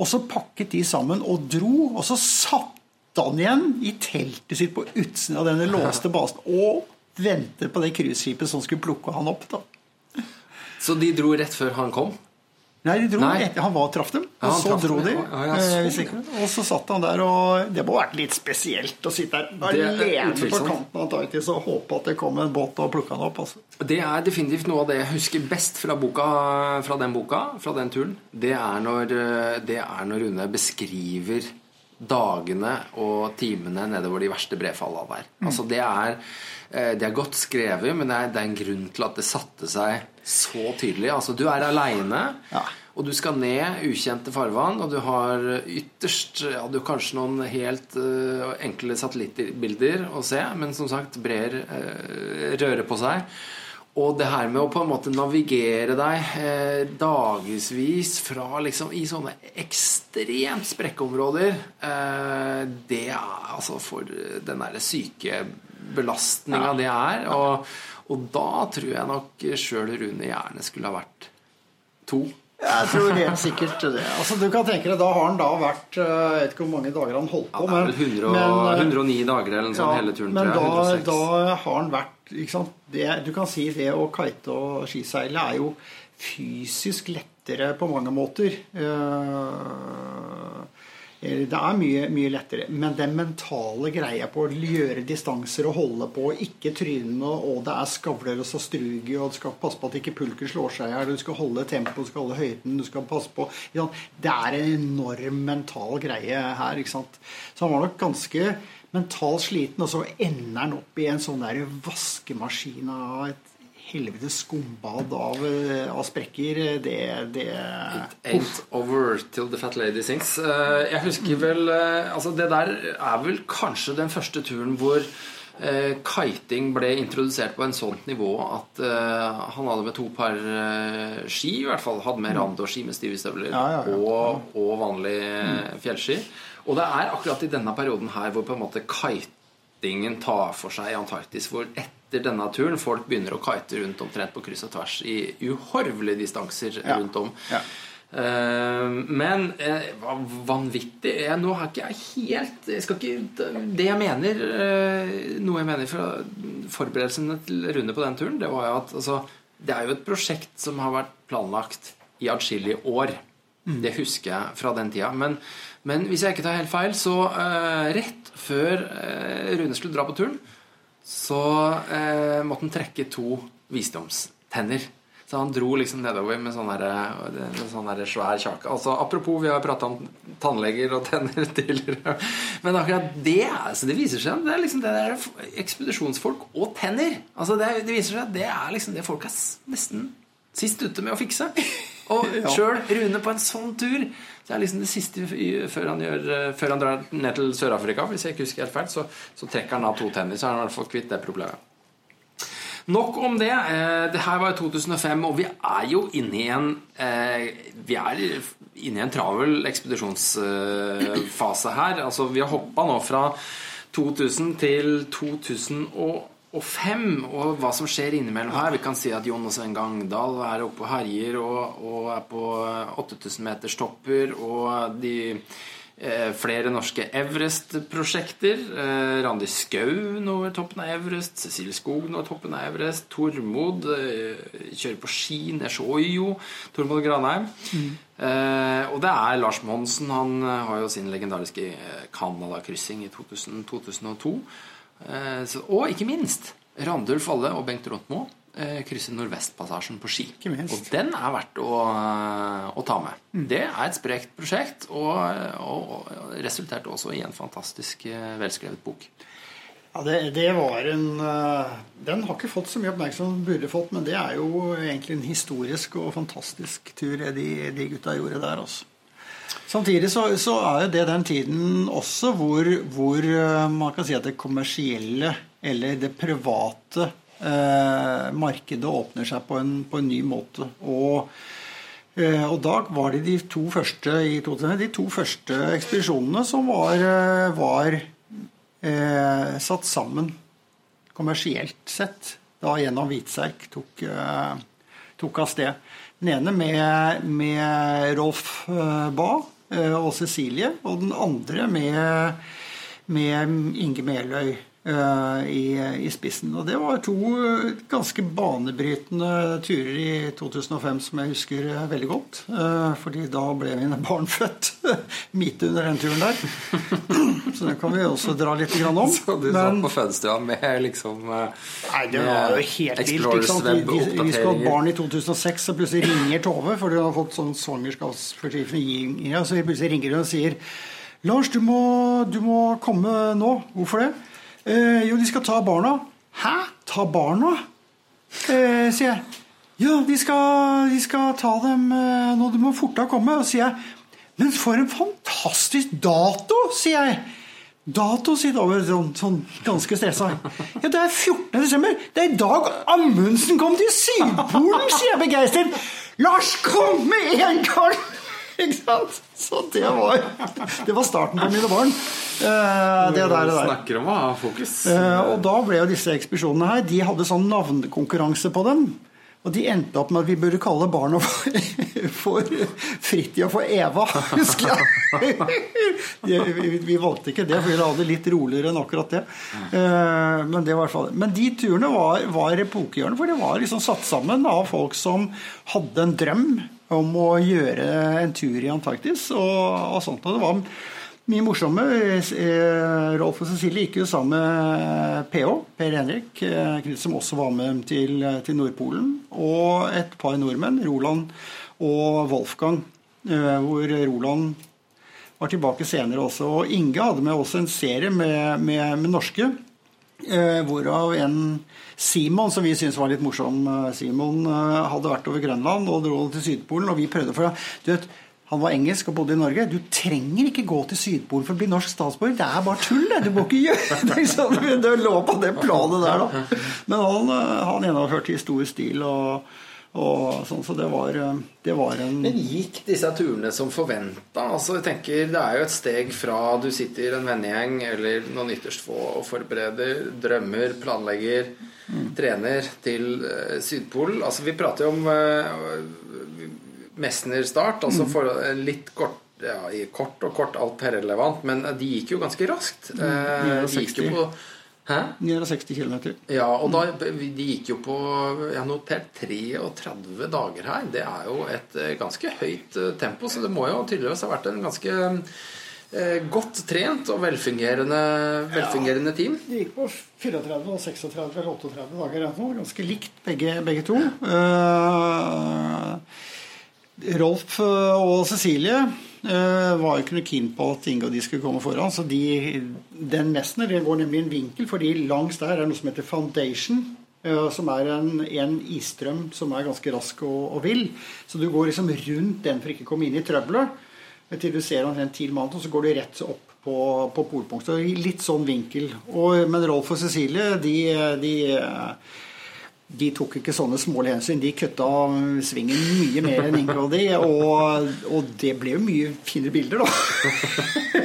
Og så pakket de sammen og dro. Og så satt han igjen i teltet sitt på utsiden av denne låste basen og ventet på det cruiseskipet som skulle plukke han opp. da. Så de dro rett før han kom? Nei, de dro Nei. etter Han var traff dem, og så dro de. ja. Ja, eh, så. Og så satt han der, og det må ha vært litt spesielt å sitte der Det er alene på kanten av Antarktis og håpe at det kom en båt og plukka han opp. Altså. Det er definitivt noe av det jeg husker best fra, boka, fra den boka, fra den turen. Det er når, eh, det er når Rune beskriver dagene og timene nedover de verste brefalla der. Altså det er, eh, det er godt skrevet, men det er, det er en grunn til at det satte seg så tydelig. Altså du er aleine. Ja. Og du skal ned ukjente farvann, og du har ytterst ja, du har kanskje noen helt uh, enkle satellittbilder å se, men som sagt brer uh, rører på seg. Og det her med å på en måte navigere deg eh, dagevis fra liksom i sånne ekstremt sprekkeområder, eh, det er altså for den derre sykebelastninga det er. Og, og da tror jeg nok sjøl Rune gjerne skulle ha vært to. Jeg tror helt sikkert det. Altså, du kan tenke deg, Da har han da vært eh, Jeg vet ikke hvor mange dager han holdt Ja, på. det er vel 100 men, eh, 109 dager eller noe sånt Ja, hele turen, men da, jeg. 106. da har han vært? Det, Du kan si det å kite og skiseile er jo fysisk lettere på mange måter. Eh, Det er mye, mye lettere. Men den mentale greia på å gjøre distanser og holde på, ikke tryne, og det er skavler og så strugi, og du skal passe på at ikke pulken slår seg i hjel, du skal holde tempoet, du skal holde høyden, du skal passe på? Det er en enorm mental greie her. ikke sant? Så han var nok ganske mentalt sliten, og så ender han opp i en sånn der vaskemaskin av et helvetes skumbad av, eh, av sprekker. Det, det Ain't over till the fat lady sings. Eh, Jeg husker vel eh, Altså, det der er vel kanskje den første turen hvor eh, kiting ble introdusert på en sånt nivå at eh, han hadde med to par eh, ski, i hvert fall. Hadde med randårski med stive støvler Ja, ja, ja. Og, og vanlig mm. fjellski. Og det er akkurat i denne perioden her hvor på en måte kitingen tar for seg i Antarktis. Hvor etter denne turen folk begynner å kite rundt omtrent på kryss og tvers i uhorvelige distanser rundt om. Ja. Eh, men eh, vanvittig jeg, Nå har ikke jeg helt jeg skal ikke, Det jeg mener eh, Noe jeg mener fra forberedelsene til Rune på den turen, det var jo at altså, det er jo et prosjekt som har vært planlagt i atskillige år. Det husker jeg fra den tida. Men, men hvis jeg ikke tar helt feil, så uh, rett før uh, Rune skulle dra på turen, så uh, måtte han trekke to visdomstenner. Så han dro liksom nedover med sånn der- med sånn der svær kjake. Altså, apropos, vi har prata om tannleger og tenner tidligere. Men akkurat det altså, det viser seg det er liksom det der ekspedisjonsfolk og tenner. Altså, det, det viser seg at det er liksom det folk er nesten sist ute med å fikse. Og sjøl Rune på en sånn tur Det er liksom det siste før han, gjør, eh, før han drar ned til Sør-Afrika. Hvis jeg ikke husker helt feil, så, så trekker han av to tenner. Så har han i hvert fall kvitt det problemet. Nok om det. Eh, Det her var i 2005, og vi er jo inne i en eh, Vi er inne i en travel ekspedisjonsfase her. Altså, vi har hoppa nå fra 2000 til 2005, og hva som skjer innimellom her. Vi kan si at Jon og Sven Gangdal er oppe og herjer og, og er på 8000-meterstopper, og de Eh, flere norske Everest-prosjekter. Eh, Randi Skau når toppen av Everest. Cecilie Skog når toppen av Everest. Tormod eh, kjører på ski ned Sjåjo. Tormod Granheim. Mm. og det er Lars Monsen. Han eh, har jo sin legendariske eh, Canada-kryssing i 2000, 2002. Eh, og ikke minst Randulf Valle og Bengt Rontmo eh, krysse Nordvestpassasjen på ski. Og den er verdt å, eh, å ta med. Mm. Det er et sprekt prosjekt, og, og, og resulterte også i en fantastisk eh, velskrevet bok. Ja, det, det var en eh, Den har ikke fått så mye oppmerksomhet som den burde fått, men det er jo egentlig en historisk og fantastisk tur de, de gutta gjorde der. Også. Samtidig så, så er jo det den tiden også hvor, hvor eh, man kan si at det kommersielle eller det private eh, markedet åpner seg på en, på en ny måte. Og, eh, og da var det de to første i 2000, de to første ekspedisjonene som var, eh, var eh, satt sammen kommersielt sett da gjennom Hvitserk tok, eh, tok av sted. Den ene med, med Rolf eh, Bae eh, og Cecilie, og den andre med, med Inge Meløy eh, i, i spissen. Og det var to eh, ganske banebrytende turer i 2005 som jeg husker eh, veldig godt. eh, Fordi da ble mine barn født midt under den turen der. Så det kan vi også dra litt grann om. Så du Men- satt på fødestua med liksom eh, Nei, det var jo helt vilt. Vi, vi, skulle ha barn i 2006, og plutselig ringer Tove, for hun har fått sånn svangerskapsforgiftning. Så plutselig ringer hun og sier Lars, du må, du må komme nå. Hvorfor det? Eh, jo, de skal ta barna. Hæ? Ta barna? Eh, sier jeg. Ja, de skal, de skal ta dem eh, nå. Du må fortere komme. Og sier jeg. Men for en fantastisk dato, sier jeg. Dato, sier David, sånn, sånn ganske stressa. Ja, det er 14. desember. Det er i dag Amundsen kom til Sydpolen, sier jeg begeistret. Lars, kom med en gang! Ikke sant? Så det var, det var starten på mine barn. Eh, det der, det. Snakker om å ha fokus. Eh, og da ble jo disse ekspedisjonene her De hadde sånn navnekonkurranse på dem. Og de endte opp med at vi burde kalle barna for, for Fridtjof for Eva, husker jeg. Vi, vi valgte ikke det, for vi hadde det litt roligere enn akkurat det. Eh, men, det var men de turene var, var epokegjørende, for de var liksom satt sammen av folk som hadde en drøm om å gjøre en tur i Antarktis. Og, og sånt. Og det var mye morsomme. Eh, Rolf og Cecilie gikk jo sammen med PH, Per Henrik eh, som også var med til, til Nordpolen. Og et par nordmenn, Roland og Wolfgang, eh, hvor Roland var tilbake senere også. Og Inge hadde med også en serie med, med, med norske. Hvorav en Simon, som vi syntes var litt morsom, Simon hadde vært over Grønland og dro til Sydpolen. Og vi prøvde for du vet, Han var engelsk og bodde i Norge. Du trenger ikke gå til Sydpolen for å bli norsk statsborger. Det er bare tull, det. Du må ikke gjøre det. Sånn, det lå på det planet der, da. Men han, eh, han gjennomførte i stor stil. og og sånn, så det var, eh, det var en Men gikk disse turene som forventa? Altså, jeg tenker, det er jo et steg fra du sitter i en vennegjeng eller noen ytterst få og forbereder, drømmer, planlegger, trener til eh, Sydpolen. Altså, vi prater jo om uh, Messner-start, altså for litt kort ja, i kort og kort alt er relevant, men de gikk jo ganske raskt. Eh, de gikk jo på Hæ? 960 km. Ja, og da, de gikk jo på Jeg har notert 33 dager her. Det er jo et eh, ganske høyt eh, tempo, så det må jo tydeligvis ha vært en ganske eh, godt trent og velfungerende, velfungerende team. De gikk på 34 og 36 eller 38 dager. Ganske likt begge, begge to. Eh, Rolf og Cecilie eh, var jo ikke noe keen på at Inge og de skulle komme foran. Så de, den Messner det går nemlig en vinkel, fordi langs der er noe som heter Foundation. eh, Som er en, en isstrøm som er ganske rask og, og vill. Så du går liksom rundt den for ikke å komme inn i trøbbelet. Til du ser omtrent ti mann, og så går du rett opp på, på polpunktet. Litt sånn vinkel. Og, men Rolf og Cecilie, de, de de tok ikke sånne smålige hensyn. De kutta svingen mye mer enn Inge og og, det ble jo mye finere bilder, da.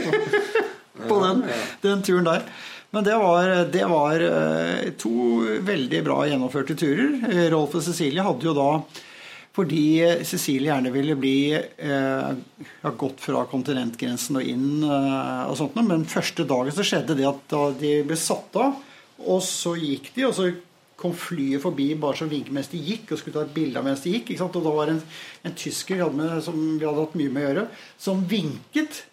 På den, den turen der. Men det var, det var eh, to veldig bra gjennomførte turer. Eh, Rolf og Cecilie hadde jo da fordi Cecilie gjerne ville bli eh, ja, gått fra kontinentgrensen og inn eh, og sånt. Men første dagen så skjedde det at de ble satt av, og så gikk de, og så kom flyet forbi bare som vinket mens de gikk, og skulle ta et bilde av mens de gikk. Ikke sant? Og da var det en, en tysker vi hadde med, som vi hadde hatt mye med å gjøre, som vinket.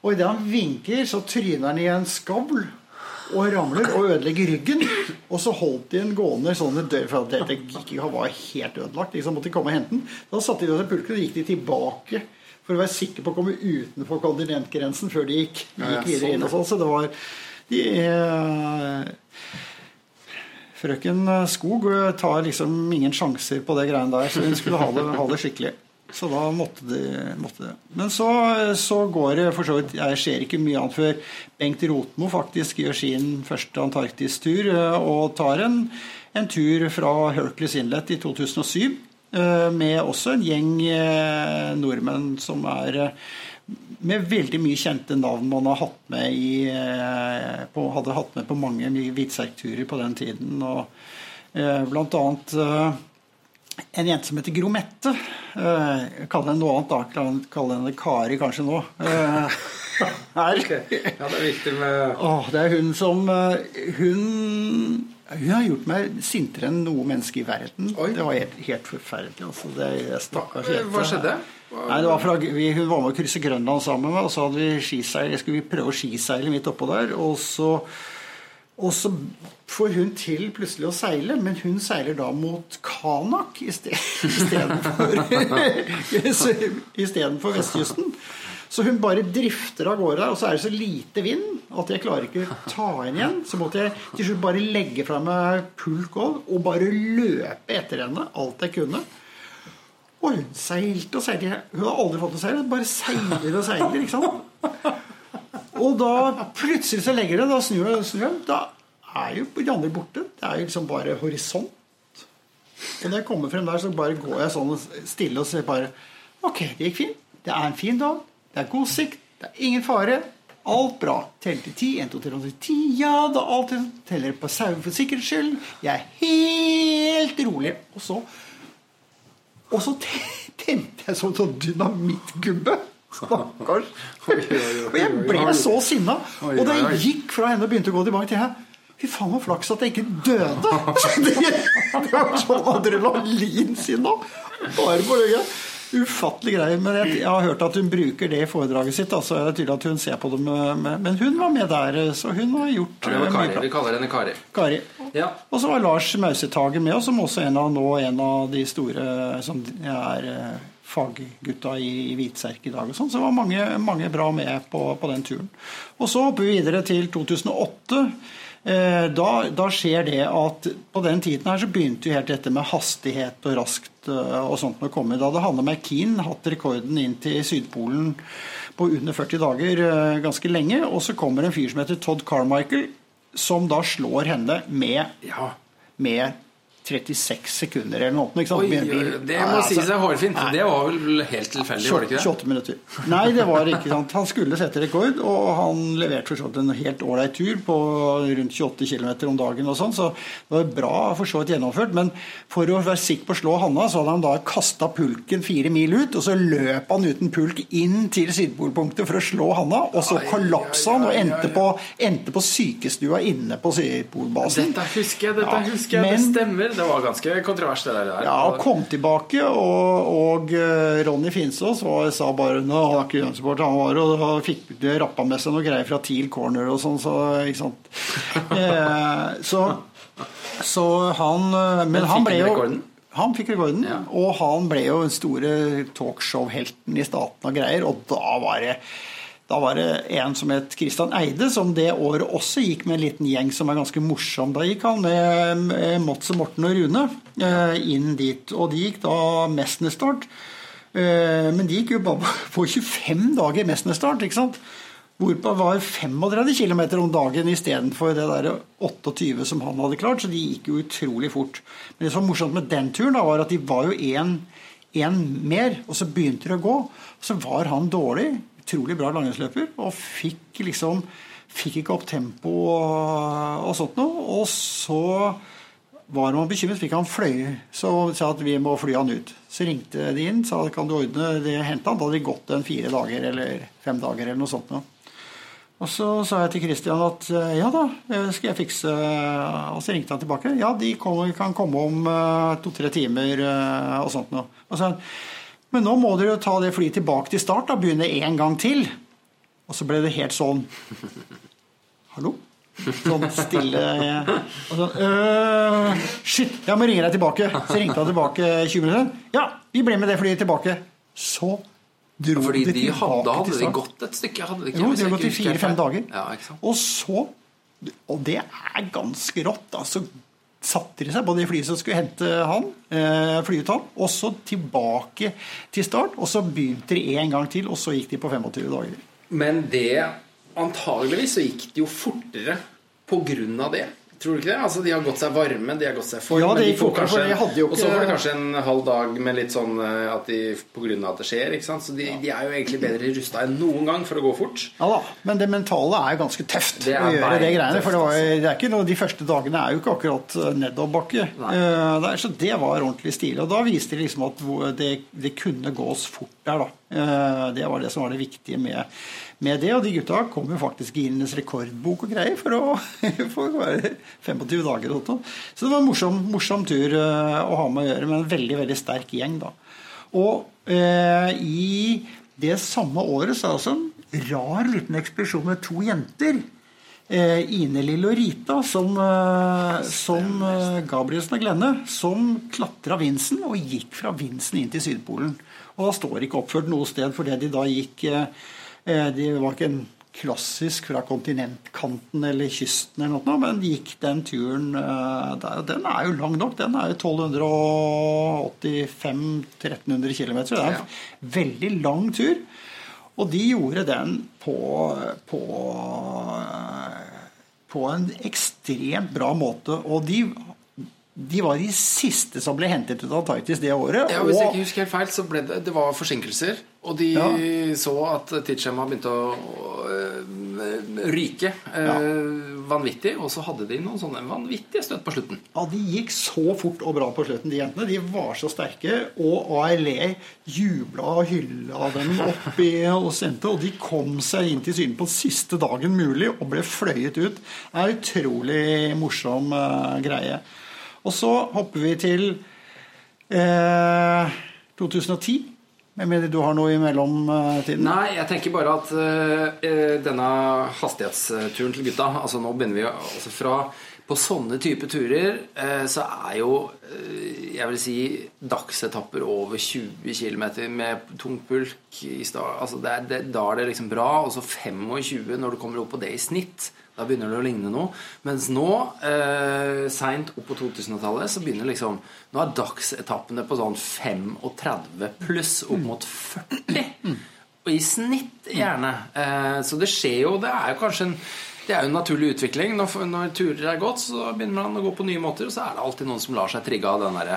Og idet han vinker, så tryner han i en skavl. og ramler og ødelegger ryggen. Og så holdt de en gående sånn dør, for at dette gikk, var helt ødelagt. Liksom måtte komme og hente den. Da satte de seg pulken og gikk de tilbake for å være sikker på å komme utenfor kontinentgrensen før de gikk, gikk videre inn. og sånn. Så det var de, eh, Frøken Skog tar liksom ingen sjanser på det greiene der, så hun skulle ha det, ha det skikkelig. Så da måtte de, måtte det. Men så, så går det for så vidt Jeg ser ikke mye annet før Bengt Rotmo faktisk gjør sin første Antarktis-tur eh, og tar en, en tur fra Hercules Inlet i 2007 eh, med også en gjeng eh, nordmenn som er eh, med veldig mye kjente navn man har hatt med i, eh, på, hadde hatt med på mange hvitserkturer på den tiden. Og, eh, blant annet eh, en jente som heter Gromette. Eh, jeg kaller henne noe annet da. Kall henne Kari kanskje nå. Eh, her. Ja, det er viktig med oh, det er hun som eh, Hun hun har gjort meg sintere enn noe menneske i verden. Oi. Det var helt, helt forferdelig. Altså. Det, stakkars jente. Hva skjedde? Nei, det var fra, vi, Hun var med å krysse Grønland sammen med og så hadde vi skiseil. skulle vi prøve å skiseile midt oppå der. Og så, og så får hun til plutselig å seile, men hun seiler da mot Kanak istedenfor istedenfor vestkysten. Så hun bare drifter av gårde, og så er det så lite vind at jeg klarer ikke å ta henne igjen. Så måtte jeg til slutt bare legge fra meg pulk og bare løpe etter henne alt jeg kunne. Og hun seilte og seilte. Hun har aldri fått noe å seile. Bare seiler og seiler. ikke sant? Og da plutselig så legger det, da snur det, snur det. Da er jo de andre borte. Det er jo liksom bare horisont. Og når jeg kommer frem der, så bare går jeg sånn stille og ser bare Ok, det gikk fint. Det er en fin dag. Det er god sikt. Det er ingen fare. Alt bra. Teller til ti. En, to, tre, fire, ti. Ja da, alt teller på sauer for sikkerhets skyld. Jeg er helt rolig. Og så og så te- tente jeg som sånn dynamittgubbe. Stakkars. Og jeg ble så sinna. Og da jeg gikk fra henne og begynte å gå tilbake til henne Fy faen, så flaks at jeg ikke døde! Det, var sånn adrenalin sinna. Bare på ryggen. Ufattelig greie. Men jeg, jeg har hørt at hun bruker det i foredraget sitt. Altså, det er tydelig at hun ser på det med, med Men hun var med der, så hun har gjort Det var eh, mye Kari. Vi kaller henne Kari. Kari. Ja. Og så var Lars Mausetager med oss, som også en av, nå en av de store som er eh, faggutta i, i Hvitserk i dag. og sånn, Så det var mange, mange bra med på, på den turen. Og så hopper vi videre til 2008. Eh, da, da skjer det at på den tiden her så begynte jo helt dette med hastighet og raskt eh, og sånt å komme. Da hadde Hanne McKean hatt rekorden inn til Sydpolen på under 40 dager eh, ganske lenge. Og så kommer en fyr som heter Todd Carmichael, som da slår henne med, ja. med 36 sekunder eller noe. Ikke sant? Oi, det må altså, sies er hårfint. nei. Det var vel helt tilfeldig, var det ikke det? 28 minutter. Nei, det var ikke sant. Han skulle sette rekord, og han leverte for så vidt en helt ålreit tur på rundt 28 km om dagen og sånn, så det var bra for så vidt gjennomført. Men for å være sikker på å slå Hanna, så hadde han da kasta pulken fire mil ut, og så løp han uten pulk inn til sydpolpunktet for å slå Hanna, og så kollapsa han og endte på, endte på sykestua inne på Sydpolbasen. Dette husker jeg, dette Ja, husker jeg. men- Det stemmer. Det var ganske kontrovers, det der. Ja, og kom tilbake, og, og eh, Ronny Finsås var, sa bare Nå, han er ikke Jønsborg, han var og, og fikk rappa med seg noe greier fra Teal Corner og sånn, så ikke sant. Eh, så, så han eh, Men, Men han ble jo rekorden? Han fikk rekorden, Ja. og han ble jo den store talkshow-helten i staten og greier, og da var det da var det en som het Christian Eide, som det året også gikk med en liten gjeng som var ganske morsom. Da gikk han med med Mats og Morten og Rune eh, inn dit. Og de gikk da mesterstart. Eh, Men de gikk jo bare på 25 dager mesterstart, ikke sant? Hvorpå var 35 km om dagen istedenfor det der 28 som han hadde klart. Så de gikk jo utrolig fort. Men det som var morsomt med den turen, da, var at de var jo én mer, og så begynte de å gå. Så var han dårlig, utrolig bra langrennsløper, og fikk liksom Fikk ikke opp tempo og, og sånt noe. Og så var man bekymret, fikk han fløye. Så sa at vi må fly han ut. Så ringte de inn, sa kan du ordne det, hente han. Da hadde de gått en fire dager eller fem dager eller noe sånt noe. Og så sa jeg til Christian at eh, ja da, det skal jeg fikse. Og så ringte han tilbake. Ja, de kan komme om eh, to-tre timer eh, og sånt noe. Og så sa han men nå må dere jo ta det flyet tilbake til start, og begynne en gang til. Og så ble det helt sånn Hallo? Sånn stille og sånn, øh, Shit, jeg må ringe deg tilbake. Så ringte han tilbake 20 minutter. Ja, vi ble med det flyet tilbake. Så dro Fordi de de hadde, tilbake hadde til de gått et stykke? Hadde de ikke, Jo, de hadde gått i fire-fem dager. Ja? Og så Og det er ganske rått. da, Så satte de seg på det flyet som skulle hente han, eh, fly ut han, og så tilbake til start. Og så begynte de en gang til, og så gikk de på 25 dager. Men det Antageligvis så gikk det jo fortere på grunn av det. Tror du ikke det? Altså De har gått seg varme, de har gått seg form. Ja, de får kanskje- jo Og så får de kanskje en halv dag med litt sånn eh, at de på grunn av at det skjer. ikke sant? Så de, de er jo egentlig bedre rusta enn noen gang for å gå fort. Ja da, Men det mentale er jo ganske tøft å gjøre det greiene. greiene. For det, var, altså. det er ikke noe, de første dagene er jo ikke akkurat eh, nedoverbakke. Eh, så det var ordentlig stilig. Og da viste de liksom at det, det kunne gås fort der, da. Uh, det var det som var det viktige med, med det. Og de gutta kom jo faktisk i Guinness rekordbok og greier for å, for være 25 dager. og. Så det var en morsom, morsom tur eh, å ha med å gjøre, med en veldig, veldig sterk gjeng, da. Og eh, i det samme året så er det også en rar liten ekspedisjon med to jenter. Eh, Ine Lill og Rita, som, eh, som Gabrielsen og Glenne, som klatra Vinsen og gikk fra Vinsen inn til Sydpolen. Og da står ikke oppført noe sted fordi de da gikk De var ikke en klassisk fra kontinentkanten eller kysten eller noe, men gikk den turen eh. Den er jo lang nok. Den er jo 1285-1300 km. Det er en veldig lang tur. Og de gjorde den på, på, på en ekstremt bra måte. Og de, de var de siste som ble hentet ut av Antarktis det året. Ja, Hvis jeg ikke husker helt feil, så ble det, det var forsinkelser. Og de Ja. så at tidsskjemaet begynte å, øh, ryke øh, Ja. vanvittig. Og så hadde de noen sånne vanvittige støt på slutten. ja, de gikk så fort og bra på slutten, de jentene. De var så sterke. Og ALE jubla og hylla dem oppi hos jenter. Og de kom seg inn til syne på siste dagen mulig og ble fløyet ut. Det er en utrolig morsom uh, greie. Og så hopper vi til eh, 2010. er det du har noe i mellomtiden? Nei, jeg tenker bare at eh, denne hastighetsturen til gutta Altså Nå begynner vi altså fra På sånne type turer eh, så er jo øh, jeg vil si dagsetapper over 20 km med tung pulk i start, Altså det er, det, da er det liksom bra. Og så 25 når du kommer opp på det i snitt. Da begynner det å ligne noe. Mens nå, eh, seint opp på 2000-tallet, så begynner liksom Nå er dagsetappene på sånn 35 pluss opp mot 40. Og i snitt, gjerne. Eh, så det skjer jo Det er jo kanskje en det er jo en naturlig utvikling. Når, når turer er gått, så begynner man å gå på nye måter, og så er det alltid noen som lar seg trigge av den derre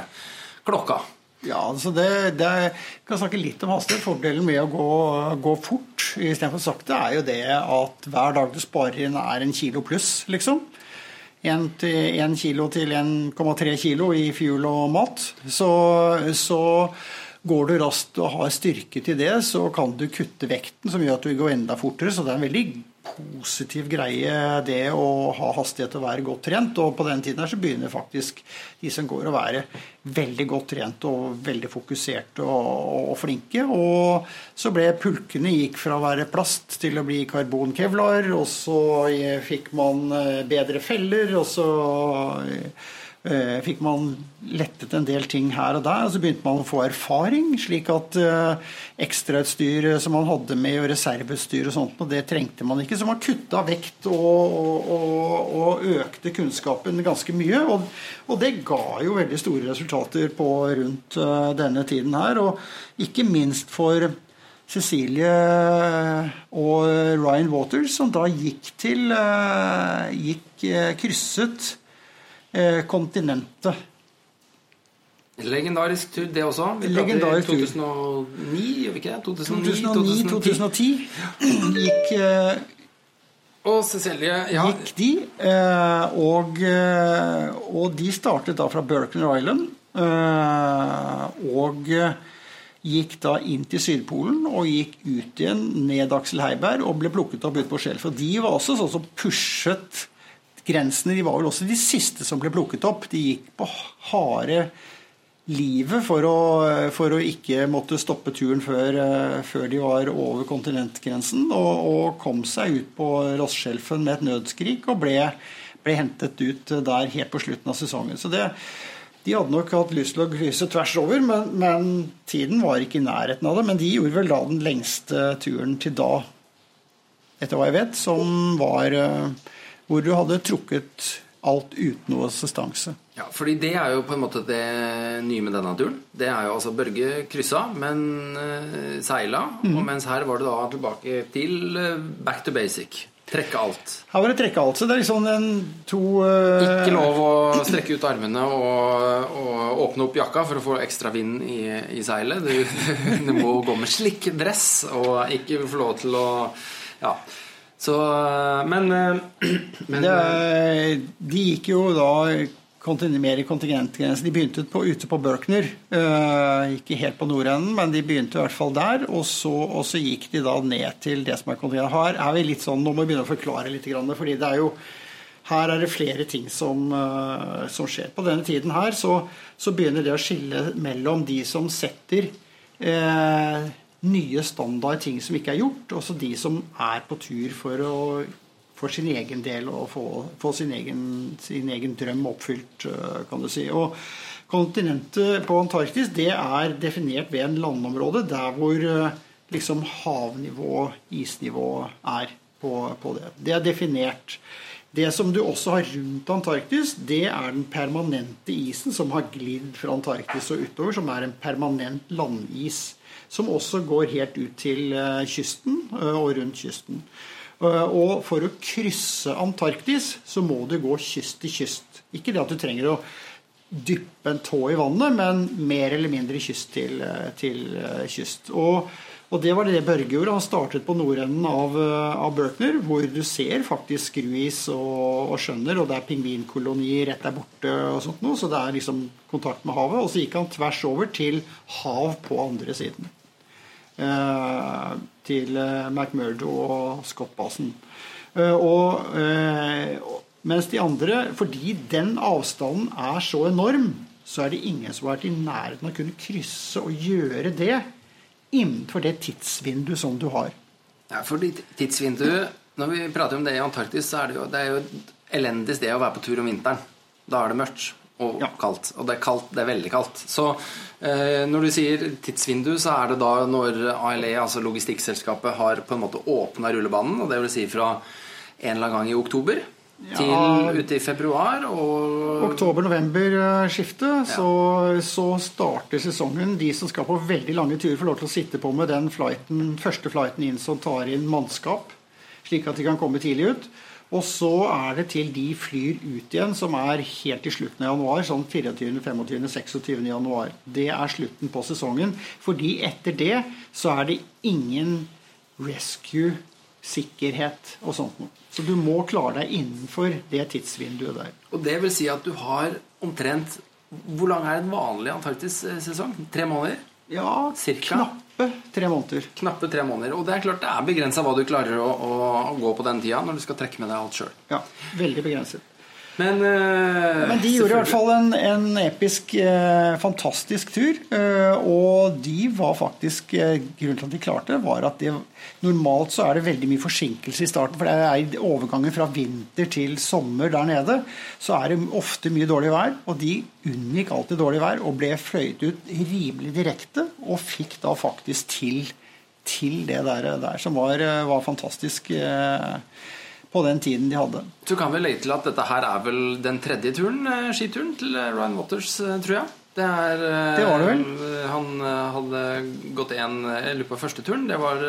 klokka. Ja, altså det, det vi kan snakke litt om hastighet. Fordelen med å gå, gå fort istedenfor sakte er jo det at hver dag du sparer inn, er en kilo pluss, liksom. 1 kilo til 1,3 kilo i fuel og mat. Så, så går du raskt og har styrke til det, så kan du kutte vekten, som gjør at du går enda fortere. Så det er en veldig positiv greie det å ha hastighet og være godt trent. Og på den tiden her så begynner faktisk de som går å være veldig godt trent og veldig fokuserte og, og flinke. Og så ble pulkene gikk fra å være plast til å bli karbonkevlar, og så fikk man eh, bedre feller, og så eh, fikk man lettet en del ting her og der. Og så begynte man å få erfaring, slik at eh, ekstrautstyr som man hadde med, og reserveutstyr og sånt, og det trengte man ikke. Så man kutta vekt og, og, og, økte kunnskapen ganske mye. Og, og, det ga jo veldig store resultater på rundt eh, denne tiden her. Og ikke minst for Cecilie og Ryan Waters, som da gikk til eh, Gikk eh, krysset eh, kontinentet. Legendarisk tur, det også. Vi Legendarisk tur. 2009, gjør vi ikke det? 2009, 2009-2010 gikk, eh, Og Cecilie ja, gikk de. eh, Og, eh, og de startet da fra Berkner Island. eh, Og eh, gikk da inn til Sydpolen og gikk ut igjen ned Aksel Heiberg og ble plukket opp ute på Skjelf. Og de var også sånn som pushet grensene. De var vel også de siste som ble plukket opp. De gikk på harde livet for å, for å ikke måtte stoppe turen før, eh, før de var over kontinentgrensen, og, og kom seg ut på Rossskjelfen med et nødskrik og ble, ble, hentet ut der helt på slutten av sesongen. Så det, de hadde nok hatt lyst til å krysse tvers over, men, men, tiden var ikke i nærheten av det. Men de gjorde vel da den lengste turen til da, etter hva jeg vet, som var eh, hvor du hadde trukket alt uten noe assistanse. Ja, fordi det er jo på en måte det nye med denne turen. Det er jo altså Børge kryssa, men uh, seila. Mm. Og mens her var det da tilbake til uh, back to basic. Trekke alt. Her var det trekke alt. Så det er liksom en to uh... Ikke lov å strekke ut armene og, og, åpne opp jakka for å få ekstra vind i, i seilet. Du, du må gå med slikk dress og ikke få lov til å Ja. Så, men, men det, De gikk jo da mer i kontingentgrensen. De begynte på, ute på Berkner. Uh, ikke helt på nordenden, men de begynte i hvert fall der. Og så, og så gikk de da ned til det som er kontingent. Her er vi litt sånn, Nå må vi begynne å forklare litt, fordi det er jo her er det flere ting som, uh, som skjer. På denne tiden her så, så, begynner det å skille mellom de som setter uh, nye standard ting som ikke er gjort, Også de som er på tur for å for sin egen del og få, få sin, egen, sin, egen, drøm oppfylt, eh, kan du si. Og kontinentet på Antarktis det er definert ved en landområde der hvor eh, liksom havnivå, isnivå, er på, på det. Det er definert. Det som du også har rundt Antarktis, det er den permanente isen som har glidd fra Antarktis og utover, som er en permanent landis som også går helt ut til eh, kysten eh, og rundt kysten. Eh, og for å krysse Antarktis så må du gå kyst til kyst. Ikke det at du trenger å dyppe en tå i vannet, men mer eller mindre kyst til, til kyst. Og, og, det var det Børge gjorde. Han startet på nordenden av, av Berkner, hvor du ser faktisk skruis og, og skjønner, og det er pingvinkoloni rett der borte og sånt noe, så det er liksom kontakt med havet. Og så gikk han tvers over til hav på andre siden. Eh, til eh, McMurdo og Scott-basen. Eh, og, mens de andre, fordi den avstanden er så enorm, så er det ingen som har vært i nærheten av å kunne krysse og gjøre det innenfor det tidsvinduet som du har. Ja, for tidsvinduet Når vi prater om det i Antarktis, så er det jo, det er jo et elendig sted å være på tur om vinteren. Da er det mørkt og ja. kaldt. Og det er kaldt, det er veldig kaldt. Så eh, når du sier tidsvindu, så er det da når ALE, altså logistikkselskapet, har på en måte åpna rullebanen, og det vil si fra en eller annen gang i oktober ja, til ute i februar og Oktober-november-skiftet, ja. så, så, starter sesongen. De som skal på veldig lange turer, får lov til å sitte på med den flighten, første flighten inn som tar inn mannskap, slik at de kan komme tidlig ut. Og så er det til de flyr ut igjen, som er helt i slutten av januar. Sånn 24., 25., 26. januar. Det er slutten på sesongen. Fordi etter det så er det ingen rescue, sikkerhet og sånt noe. Så du må klare deg innenfor det tidsvinduet der. Og det vil si at du har omtrent Hvor lang er en vanlig Antarktis-sesong? Tre måneder? Ja, Cirka. knappe tre måneder. Knappe tre måneder. Og det er klart det er begrensa hva du klarer å, å, å, gå på den tida når du skal trekke med deg alt sjøl. Ja, veldig begrenset. Men, uh, Men, de gjorde i hvert fall en, en episk, uh, fantastisk tur. Uh, og de var faktisk Grunnen til at de klarte var at det, normalt så er det veldig mye forsinkelse i starten. For det er overgangen fra vinter til sommer der nede. Så er det ofte mye dårlig vær. Og de unngikk alltid dårlig vær og ble fløyet ut rimelig direkte. Og fikk da faktisk til, til det der, der som var, var fantastisk. Uh, på den tiden de hadde. Så kan vi legge til at dette her er vel den tredje turen, eh, skituren til eh, Ryan Waters, eh, tror jeg. Det, er, det var det vel. Han hadde gått en Jeg lurer på første turen. Det var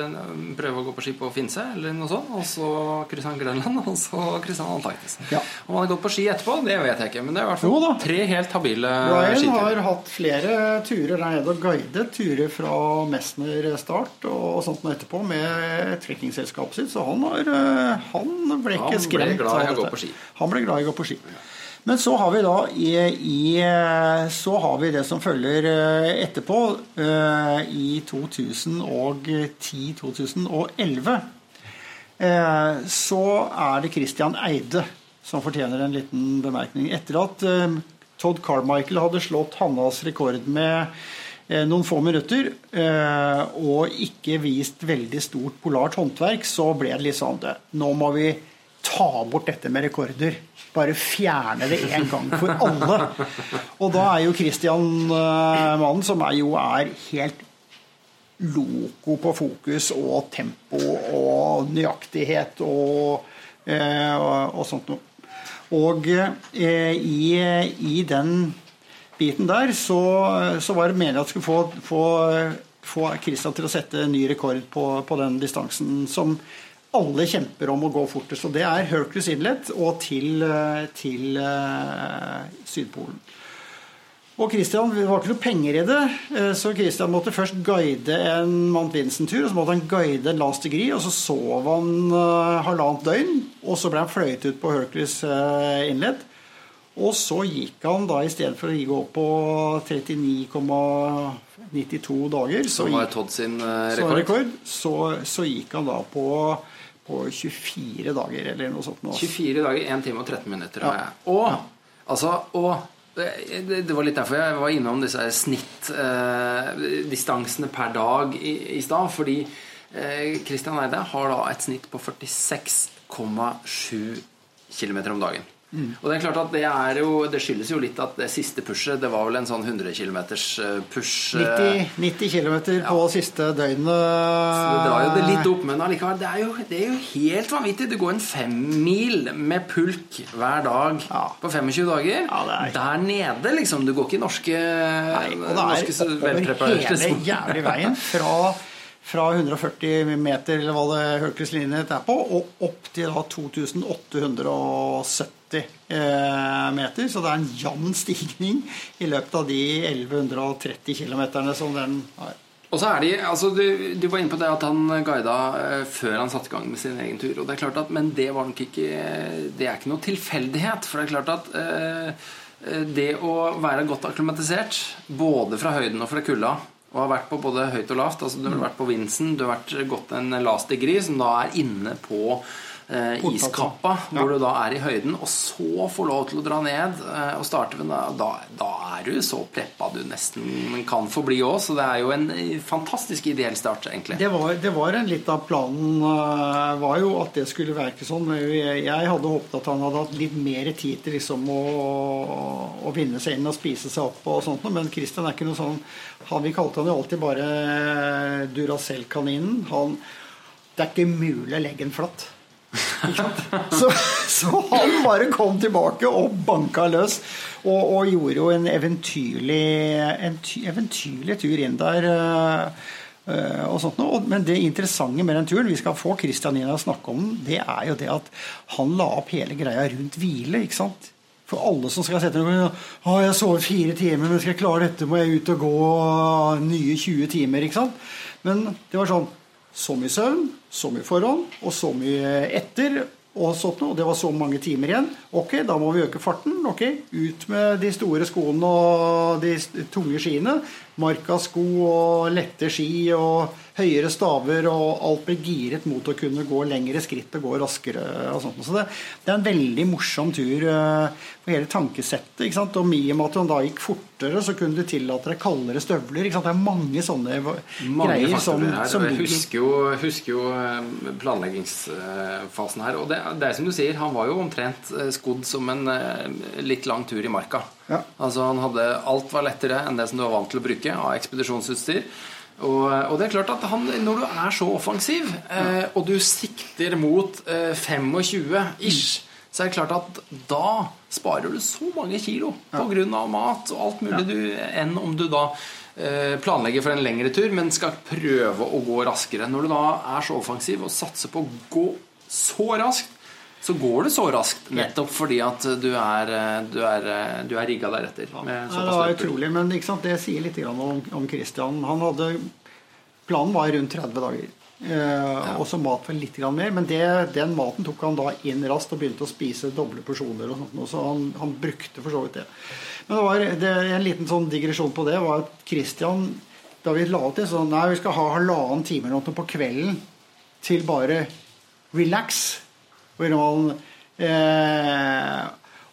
prøve å gå på ski på Finse eller noe sånt. Og så kryssa han Grønland, og så kryssa han Antarktis. Ja. Om han har gått på ski etterpå, det vet jeg ikke. Men det er i hvert fall tre helt habile Ryan skiturer. Har hatt flere turer der nede og guidet turer fra Messner start og sånt noe etterpå med trekkingselskapet sitt. Så han, har, han ble ikke skremt. Han ble glad i å gå på ski. Han ble glad i å gå på ski. Ja. Men så har vi da i, i, Så har vi det som følger eh, etterpå, eh, i 2010-2011. Eh, så er det Christian Eide som fortjener en liten bemerkning. Etter at Todd Carmichael hadde slått Hannas rekord med noen få minutter, og ikke vist veldig stort polart håndverk, så ble det litt sånn det, Nå må vi ta bort dette med rekorder. Bare fjerne det en gang for alle. Og da er jo Christian uh, mannen som er jo er helt loko på fokus og tempo og nøyaktighet og, uh, og, sånt noe. Og uh, i, i, den biten der så, så var det meningen at jeg skulle få, få, få Christian til å sette ny rekord på, på, den distansen som alle kjemper om å gå fortest. Og det er Hercules Inlet og til, til uh, Sydpolen. Og Christian, Det var ikke noe penger i det, eh, så Christian måtte først guide en Mount Vincent-tur. og Så måtte han guide Last Degree, og så sov han uh, halvannet døgn. Og så ble han fløyet ut på Hercules uh, Inlet. Og så gikk han da, i stedet for å gå opp på 39,92 dager Som var Todd sin rekord. rekord? rekord så, så, gikk han da på, på 24 dager, eller noe sånt. 24 dager, 1 time og 13 minutter. Ja. Og, ja. altså, og det, det, var litt derfor jeg var innom disse snittdistansene eh, per dag i, i stad. Fordi eh, Christian Eide har da et snitt på 46,7 km om dagen. Mm. Og Det er klart at det, er jo, det skyldes jo litt at det siste pushet Det var vel en sånn 100 km eh, push 90, 90 km på ja. siste døgnet. Så det drar jo det litt opp, men allikevel, det er jo, det er jo helt vanvittig. Du går en femmil med pulk hver dag ja. på 25 dager. Ja, Der nede, liksom. Du går ikke i norske Nei, og det er hele jævlig veien fra fra 140 meter, eller hva det Hercules-linjen er på, og opp til da 2870 eh, meter. Så det er en jevn stigning i løpet av de 1130 km som den har. Og så er de, altså du, du, var inne på det at han guida eh, før han satte i gang med sin egen tur. og det er klart at, Men det var nok ikke Det er ikke noe tilfeldighet. For det er klart at eh, det å være godt akklimatisert, både fra høyden og fra kulda, og har vært på både høyt og lavt. altså Du har vært på Vinsen, du har vært gått en last degree, som da er inne på eh, iskappa, ja. hvor du da er i høyden, og så får lov til å dra ned eh, og starte ved da, da er du så preppa du nesten kan få bli òg. Så det er jo en fantastisk ideell start, egentlig. Det var, det var en litt av planen uh, var jo at det skulle være sånn. Jeg hadde håpet at han hadde hatt litt mer tid til liksom å, å vinne seg inn og spise seg opp og sånt, men Christian er ikke noe sånn han, Vi kalte han jo alltid bare Duracell-kaninen. Det er ikke mulig å legge en flatt. Så, så, han bare kom tilbake og banka løs. Og, og gjorde jo en eventyrlig, en eventyrlig tur inn der. Uh, og sånt noe. Men det interessante med den turen, vi skal få Christian inn og snakke om den, det er jo det at han la opp hele greia rundt hvile. ikke sant? For alle som skal sette noe Å, jeg sover fire timer, men skal jeg klare dette, må jeg ut og gå nye 20 timer. ikke sant? Men det var sånn så mye søvn, så mye forhånd, og så mye etter. Og sånt noe, det var så mange timer igjen. Ok, da må vi øke farten. ok, Ut med de store skoene og de tunge skiene. Markasko og lette ski og høyere staver, og alt blir giret mot å kunne gå lengre skritt og gå raskere. og sånt. Så det, det er en veldig morsom tur uh, for hele tankesettet. ikke sant? Og i og med at han da gikk fortere, så kunne du tillate deg kaldere støvler. ikke sant? Det er mange sånne mange greier som, som Jeg husker jo, husker jo eh, planleggingsfasen her. Og det, det, er som du sier, han var jo omtrent eh, skodd som en litt lang tur i marka. Ja. Altså han hadde Alt var lettere enn det som du var vant til å bruke av ekspedisjonsutstyr. Og, og, det er klart at han, når du er så offensiv, eh, og du sikter mot eh, 25 ish, så er det klart at da sparer du så mange kilo ja. pga. mat og alt mulig, ja. du, enn om du da eh, planlegger for en lengre tur, men skal prøve å gå raskere. Når du da er så offensiv og satser på å gå så raskt, så går det så raskt nettopp fordi at du er, du er, du er rigga deretter. Ja, det var utrolig, men det sier litt om, om Christian. Han hadde, planen var rundt 30 dager. Eh, ja. Også mat for litt mer, men det, den maten tok han da inn raskt og begynte å spise doble porsjoner. og sånt, Så han, han brukte for så vidt det. Men det var det, en liten sånn digresjon på det var at Christian da vi la til sånn Nei, vi skal ha halvannen time på kvelden til bare relax. Og, eh,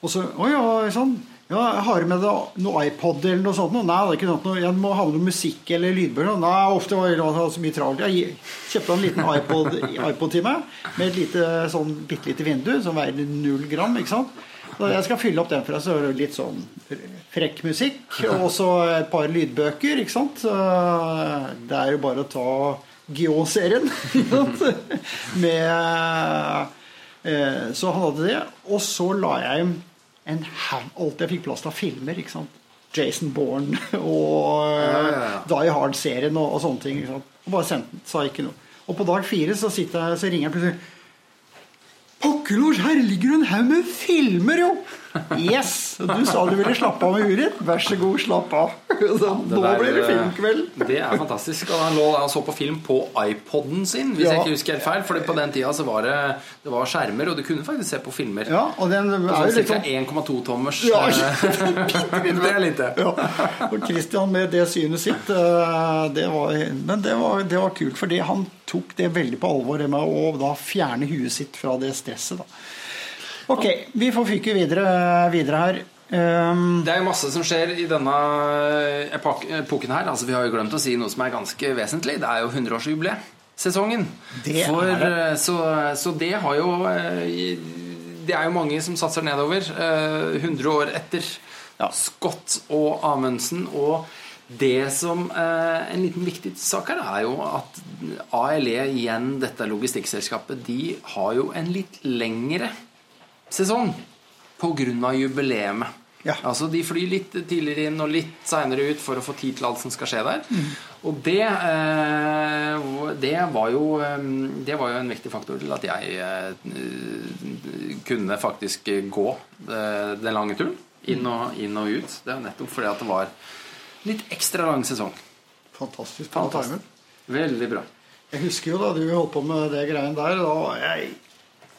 og så Å ja, sånn. Ja, har du med deg noe iPod eller noe sånt? Nei, det er ikke noe, jeg må ha med musikk eller lydbøker. Nei, ofte var det så mye travelt. Jeg kjøpte en liten iPod, iPod til meg med et lite, sånn bitte lite vindu som veier null gram. ikke sant? Så jeg skal fylle opp den for deg, så er det litt sånn frekk musikk. Og så et par lydbøker, ikke sant. Det er jo bare å ta Geo-serien. med Så han hadde det. Og så la jeg en hand Alt jeg fikk plass til av filmer. ikke sant? Jason Bourne og Ja, ja, ja. Die Hard-serien og, og sånne ting. ikke sant? Og bare sendte. Sa ikke noe. Og på dag fire så, jeg, så ringer jeg plutselig Pokker Lars, her ligger en haug med filmer, jo! Yes! Du sa du ville slappe av med huet ditt. Vær så god, slapp av. Så, nå der, blir det eh, filmkveld. Det er fantastisk. Og han lå han så på film på iPoden sin, hvis Ja. jeg ikke husker helt feil. For på den tida så var det, det var skjermer, og du kunne faktisk se på filmer. Ja, og den er jo ca. sånn 1,2 tommers. Ja, eh, det er lite. Ja. Og Christian med det synet sitt, eh, det var, men det var, det var kult. Fordi han tok det veldig på alvor, det med å da fjerne huet sitt fra det stresset. da. Ok, vi får fyke videre, videre her. Um, Det er jo masse som skjer i denne epoken her. Altså, vi har jo glemt å si noe som er ganske vesentlig. Det er jo 100-årsjubileet-sesongen. Det For, det. eh, Så, så det har jo eh, Det er jo mange som satser nedover. eh, 100 år etter Ja. Scott og Amundsen. Og det som eh, En liten viktig sak her er jo at ALE, igjen dette logistikkselskapet, de har jo en litt lengre sesong pga. jubileet. Ja. Altså De flyr litt tidligere inn og litt seinere ut for å få tid til alt som skal skje der. Mm. Og det, eh, det, var jo, eh, det var jo en viktig faktor til at jeg eh, kunne faktisk gå den lange turen. Inn og, inn og ut. Det er nettopp fordi at det var litt ekstra lang sesong. fantastisk Fantastisk. Veldig bra. Jeg husker jo da du holdt på med det greiene der, da var jeg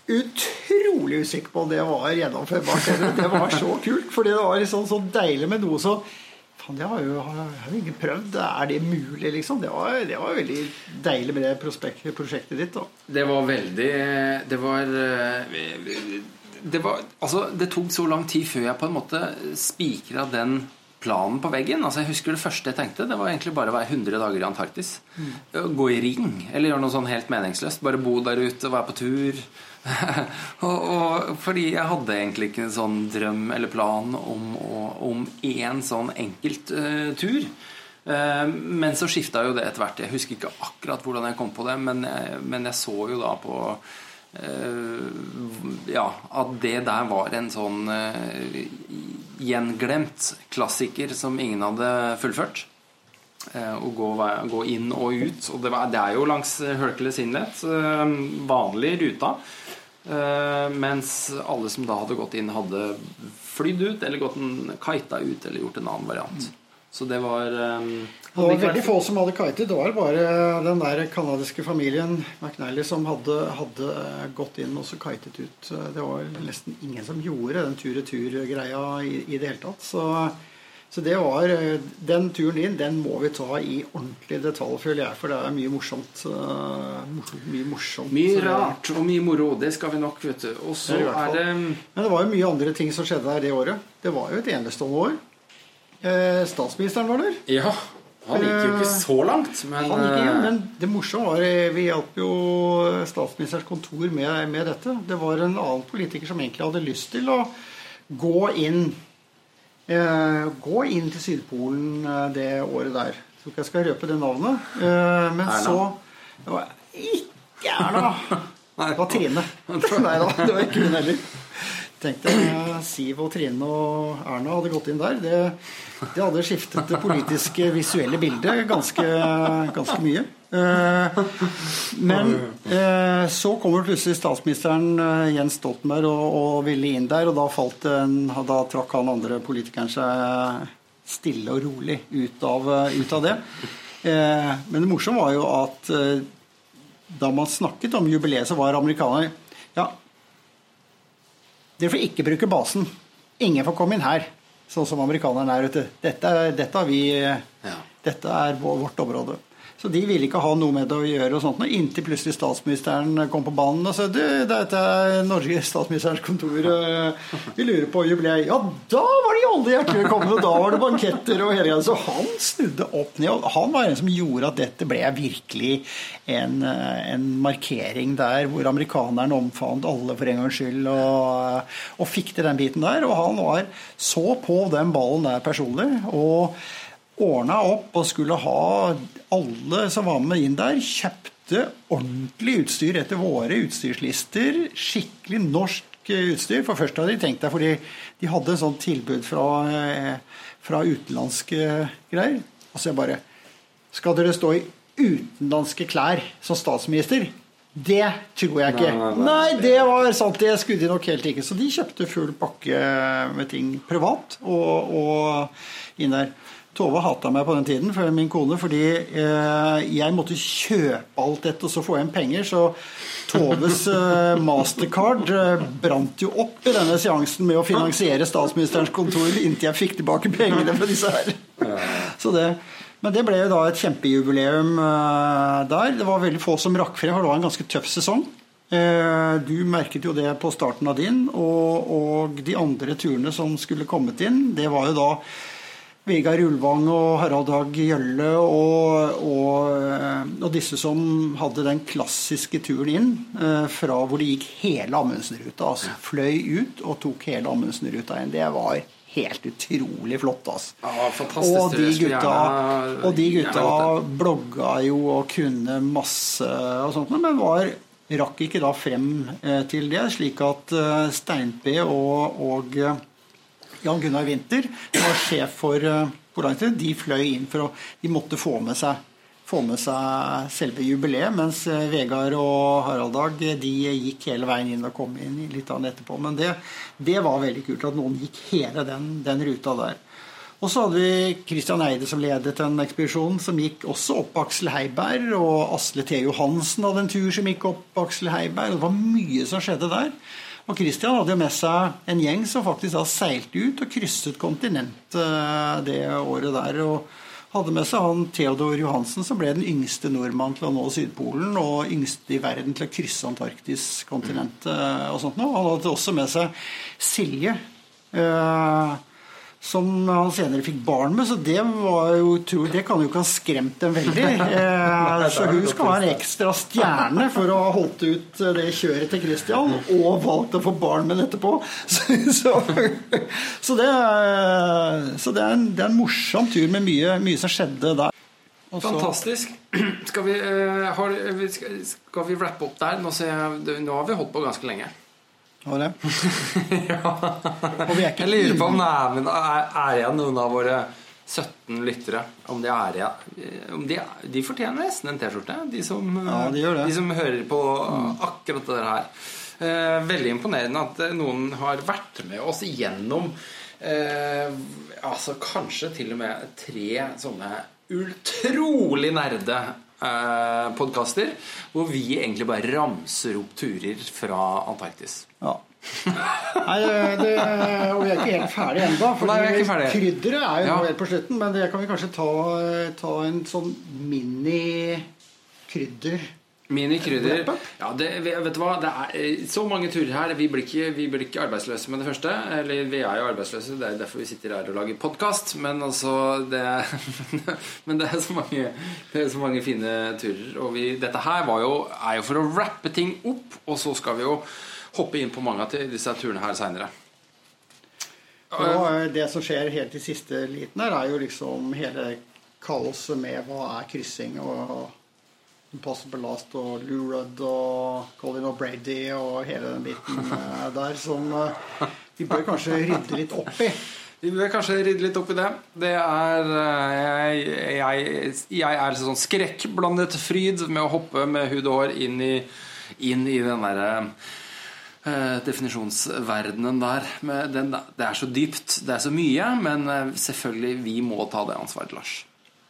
utrolig usikker på om det var gjennomførbart. Det var så kult, fordi det var liksom så deilig med noe så Faen, det har jo, har jo ingen prøvd. Er det mulig, liksom? Det var, det var veldig deilig med det prosjektet ditt. da. Det var veldig Det var Det var Altså, det tok så lang tid før jeg på en måte spikra den planen på veggen. Altså, jeg husker Det første jeg tenkte, det var egentlig bare å være 100 dager i Antarktis. Gå i ring, eller gjøre noe sånn helt meningsløst. Bare bo der ute være på tur. og, og, fordi jeg hadde egentlig ikke en sånn drøm eller plan om, om én sånn enkelt uh, tur. Uh, men så skifta jo det etter hvert. Jeg husker ikke akkurat hvordan jeg kom på det, men jeg, men jeg så jo da på uh, Ja, at det der var en sånn gjenglemt klassiker som ingen hadde fullført. Å gå, gå inn og ut. Og det, var, det er jo langs Hercules Inlet, eh, vanlig ruta. Eh, mens alle som da hadde gått inn, hadde flydd ut, eller gått en kita ut, eller gjort en annen variant. Så det var eh, Det var veldig få som hadde kitet. Det var bare den der kanadiske familien McNally som hadde, hadde gått inn og så kitet ut. Det var nesten ingen som gjorde den tur-retur-greia i, i det hele tatt. Så, så det var Den turen din, den må vi ta i ordentlig detalj, føler jeg. For det er mye morsomt. eh, mye morsomt. Mye rart og mye moro. Det skal vi nok, vet du. Og så er det Men det var jo mye andre ting som skjedde der det året. Det var jo et enestående år. Eh, statsministeren var der. Ja. Han gikk jo ikke så langt, men, Han gikk igjen, eh, men det morsomme var eh, Vi hjalp jo statsministerens kontor med, med dette. Det var en annen politiker som egentlig hadde lyst til å gå inn eh, Gå inn til Sydpolen eh, det året der. Jeg tror ikke jeg skal røpe det navnet. Eh, men Erna? så Det var ikke Erna! Det var Trine. Nei da, det var ikke hun heller. Tenkte eh, Siv og Trine og Erna hadde gått inn der. Det, det hadde skiftet det politiske, visuelle bildet ganske, ganske mye. Eh, Men eh, så kommer plutselig statsministeren eh, Jens Stoltenberg og, og ville inn der, og da, falt en, da trakk han andre politikeren seg stille og rolig ut av, ut av det. Men det morsomme var jo at da man snakket om jubileet, så var amerikaner Ja, dere får ikke bruke basen. Ingen får komme inn her, sånn som amerikanerne er. vet du. Dette, dette, vi, Ja. dette er vårt område. Så de ville ikke ha noe med det å gjøre. og sånt, og Inntil plutselig statsministeren kom på banen og sa du, dette er Norge, statsministerens kontor. Vi lurer på jubileet. Ja, da var de alle hjertelig velkomne! Da var det banketter og hele greia. Så han snudde opp ned. og Han var en som gjorde at dette ble virkelig en, en markering der hvor amerikanerne omfavnet alle for en gangs skyld og, og fikk til den biten der. Og han var så på den ballen der personlig. og ordna opp og skulle ha alle som var med inn der, kjøpte ordentlig utstyr etter våre utstyrslister. Skikkelig norsk utstyr. For først hadde de tenkt deg, fordi de hadde et sånt tilbud fra, eh, fra utenlandske greier. Og så jeg bare Skal dere stå i utenlandske klær som statsminister? Det tror jeg ikke. Nei, Nei, nei, nei. det var sant. Det skulle de nok helt ikke. Så de kjøpte full pakke med ting privat og, og inn der. Tove hata meg på den tiden, for min kone, fordi eh, jeg måtte kjøpe alt dette og så få igjen penger. Så Toves eh, mastercard eh, brant jo opp i denne seansen med å finansiere statsministerens kontor inntil jeg fikk tilbake pengene fra disse her. Det, men det ble jo da et kjempejubileum eh, der. Det var veldig få som rakk frem, for det var en ganske tøff sesong. Eh, Du merket jo det på starten av din, og, og de andre turene som skulle kommet inn, det var jo da Vegard Ulvang og Harald Dag Gjølle og, og, eh, og disse som hadde den klassiske turen inn eh, fra hvor de gikk hele Amundsen-ruta. Altså fløy ut og tok hele Amundsen-ruta inn. Det var helt utrolig flott. Altså. Ja. Og de gutta, og de gutta blogga jo og kunne masse og sånt, men var, rakk ikke da frem eh, til det, slik at eh, Steinpe og, og Jan Gunnar Winther, som var sjef for eh, Polarinstituttet, de fløy inn for å De måtte få med seg, få med seg selve jubileet, mens eh, Vegard og Harald Dag eh, de gikk hele veien inn og kom inn litt annet etterpå. Men det, det var veldig kult at noen gikk hele den, den ruta der. Og så hadde vi Christian Eide som ledet en ekspedisjon som gikk også opp Aksel Heiberg. Og Asle T. Johansen hadde en tur som gikk opp Aksel Heiberg. og Det var mye som skjedde der. Og Christian hadde jo med seg en gjeng som faktisk da seilte ut og krysset kontinentet eh, det året der. Og hadde med seg han Theodor Johansen, som ble den yngste nordmann til å nå Sydpolen. Og yngste i verden til å krysse Antarktis-kontinentet eh, og sånt noe. Han hadde også med seg Silje. eh, som han senere fikk barn med, så det var jo tror, Det kan jo ikke ha skremt dem veldig. Eh, så hun skal ha en ekstra stjerne for å ha holdt ut det kjøret til Christian, og valgt å få barn med den etterpå. Så, så, så, det, er- så det, er en, det er en morsom tur med mye, mye som skjedde der. Også. Fantastisk. Skal vi, uh, har, skal, skal vi rappe opp der? Nå, ser jeg, nå har vi holdt på ganske lenge. Var det? ja. Jeg lurer på om det er, men er, igjen noen av våre 17 lyttere. Om de er igjen om de, de fortjener nesten en T-skjorte, de, som, Ja, de de som hører på akkurat det her. Eh, veldig imponerende at eh, noen har vært med oss igjennom eh, altså kanskje til og med tre sånne utrolig nerde eh, podkaster hvor vi egentlig bare ramser opp turer fra Antarktis. Ja. Nei, det, og vi er ikke helt ferdige ennå. Er. Krydderet er jo Ja. helt på slutten, men det kan vi kanskje ta, ta en sånn mini-krydder. Minikrydder. Ja, det, vet du hva? Det er eh, så mange turer her. Vi blir, ikke, vi blir ikke arbeidsløse med det første. Eller vi er jo arbeidsløse, det er derfor vi sitter her og lager podkast. Men altså det, Men det er så mange, det er så mange fine turer. Og vi, dette her var jo, er jo for å rappe ting opp, og så skal vi jo hoppe inn på mange av disse turene her seinere. Og eh, det som skjer helt i siste liten her, er jo liksom hele kaoset med hva er kryssing og Impossible Last og Lou Rudd og Colin O'Brady og hele den biten eh, der som de vi bør kanskje rydde litt opp i. Vi bør kanskje rydde litt opp i det. Det er eh, Jeg, jeg, jeg er sånn skrekkblandet fryd med å hoppe med hud og hår inn i, inn i den derre eh, definisjonsverdenen der. Den, det er så dypt, det er så mye, men eh, selvfølgelig, vi må ta det ansvaret, Lars.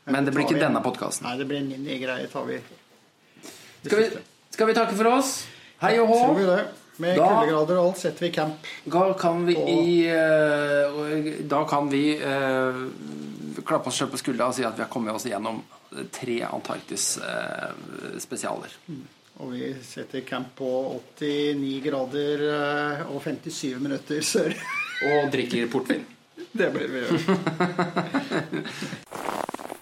Men det blir ikke denne podkasten. Nei, det blir en ny greie. tar vi. Skal, vi- skal vi takke for oss? Hei og hå. Tror vi det. Med Da- kuldegrader og alt setter vi camp. Da kan vi i eh, Da kan vi eh, klappe oss sjøl på skuldra og si at vi har kommet oss gjennom tre Antarktis-spesialer. Og vi setter camp på 89 grader eh, og 57 minutter sør. Og drikker portvin. Det blir vi gjøre.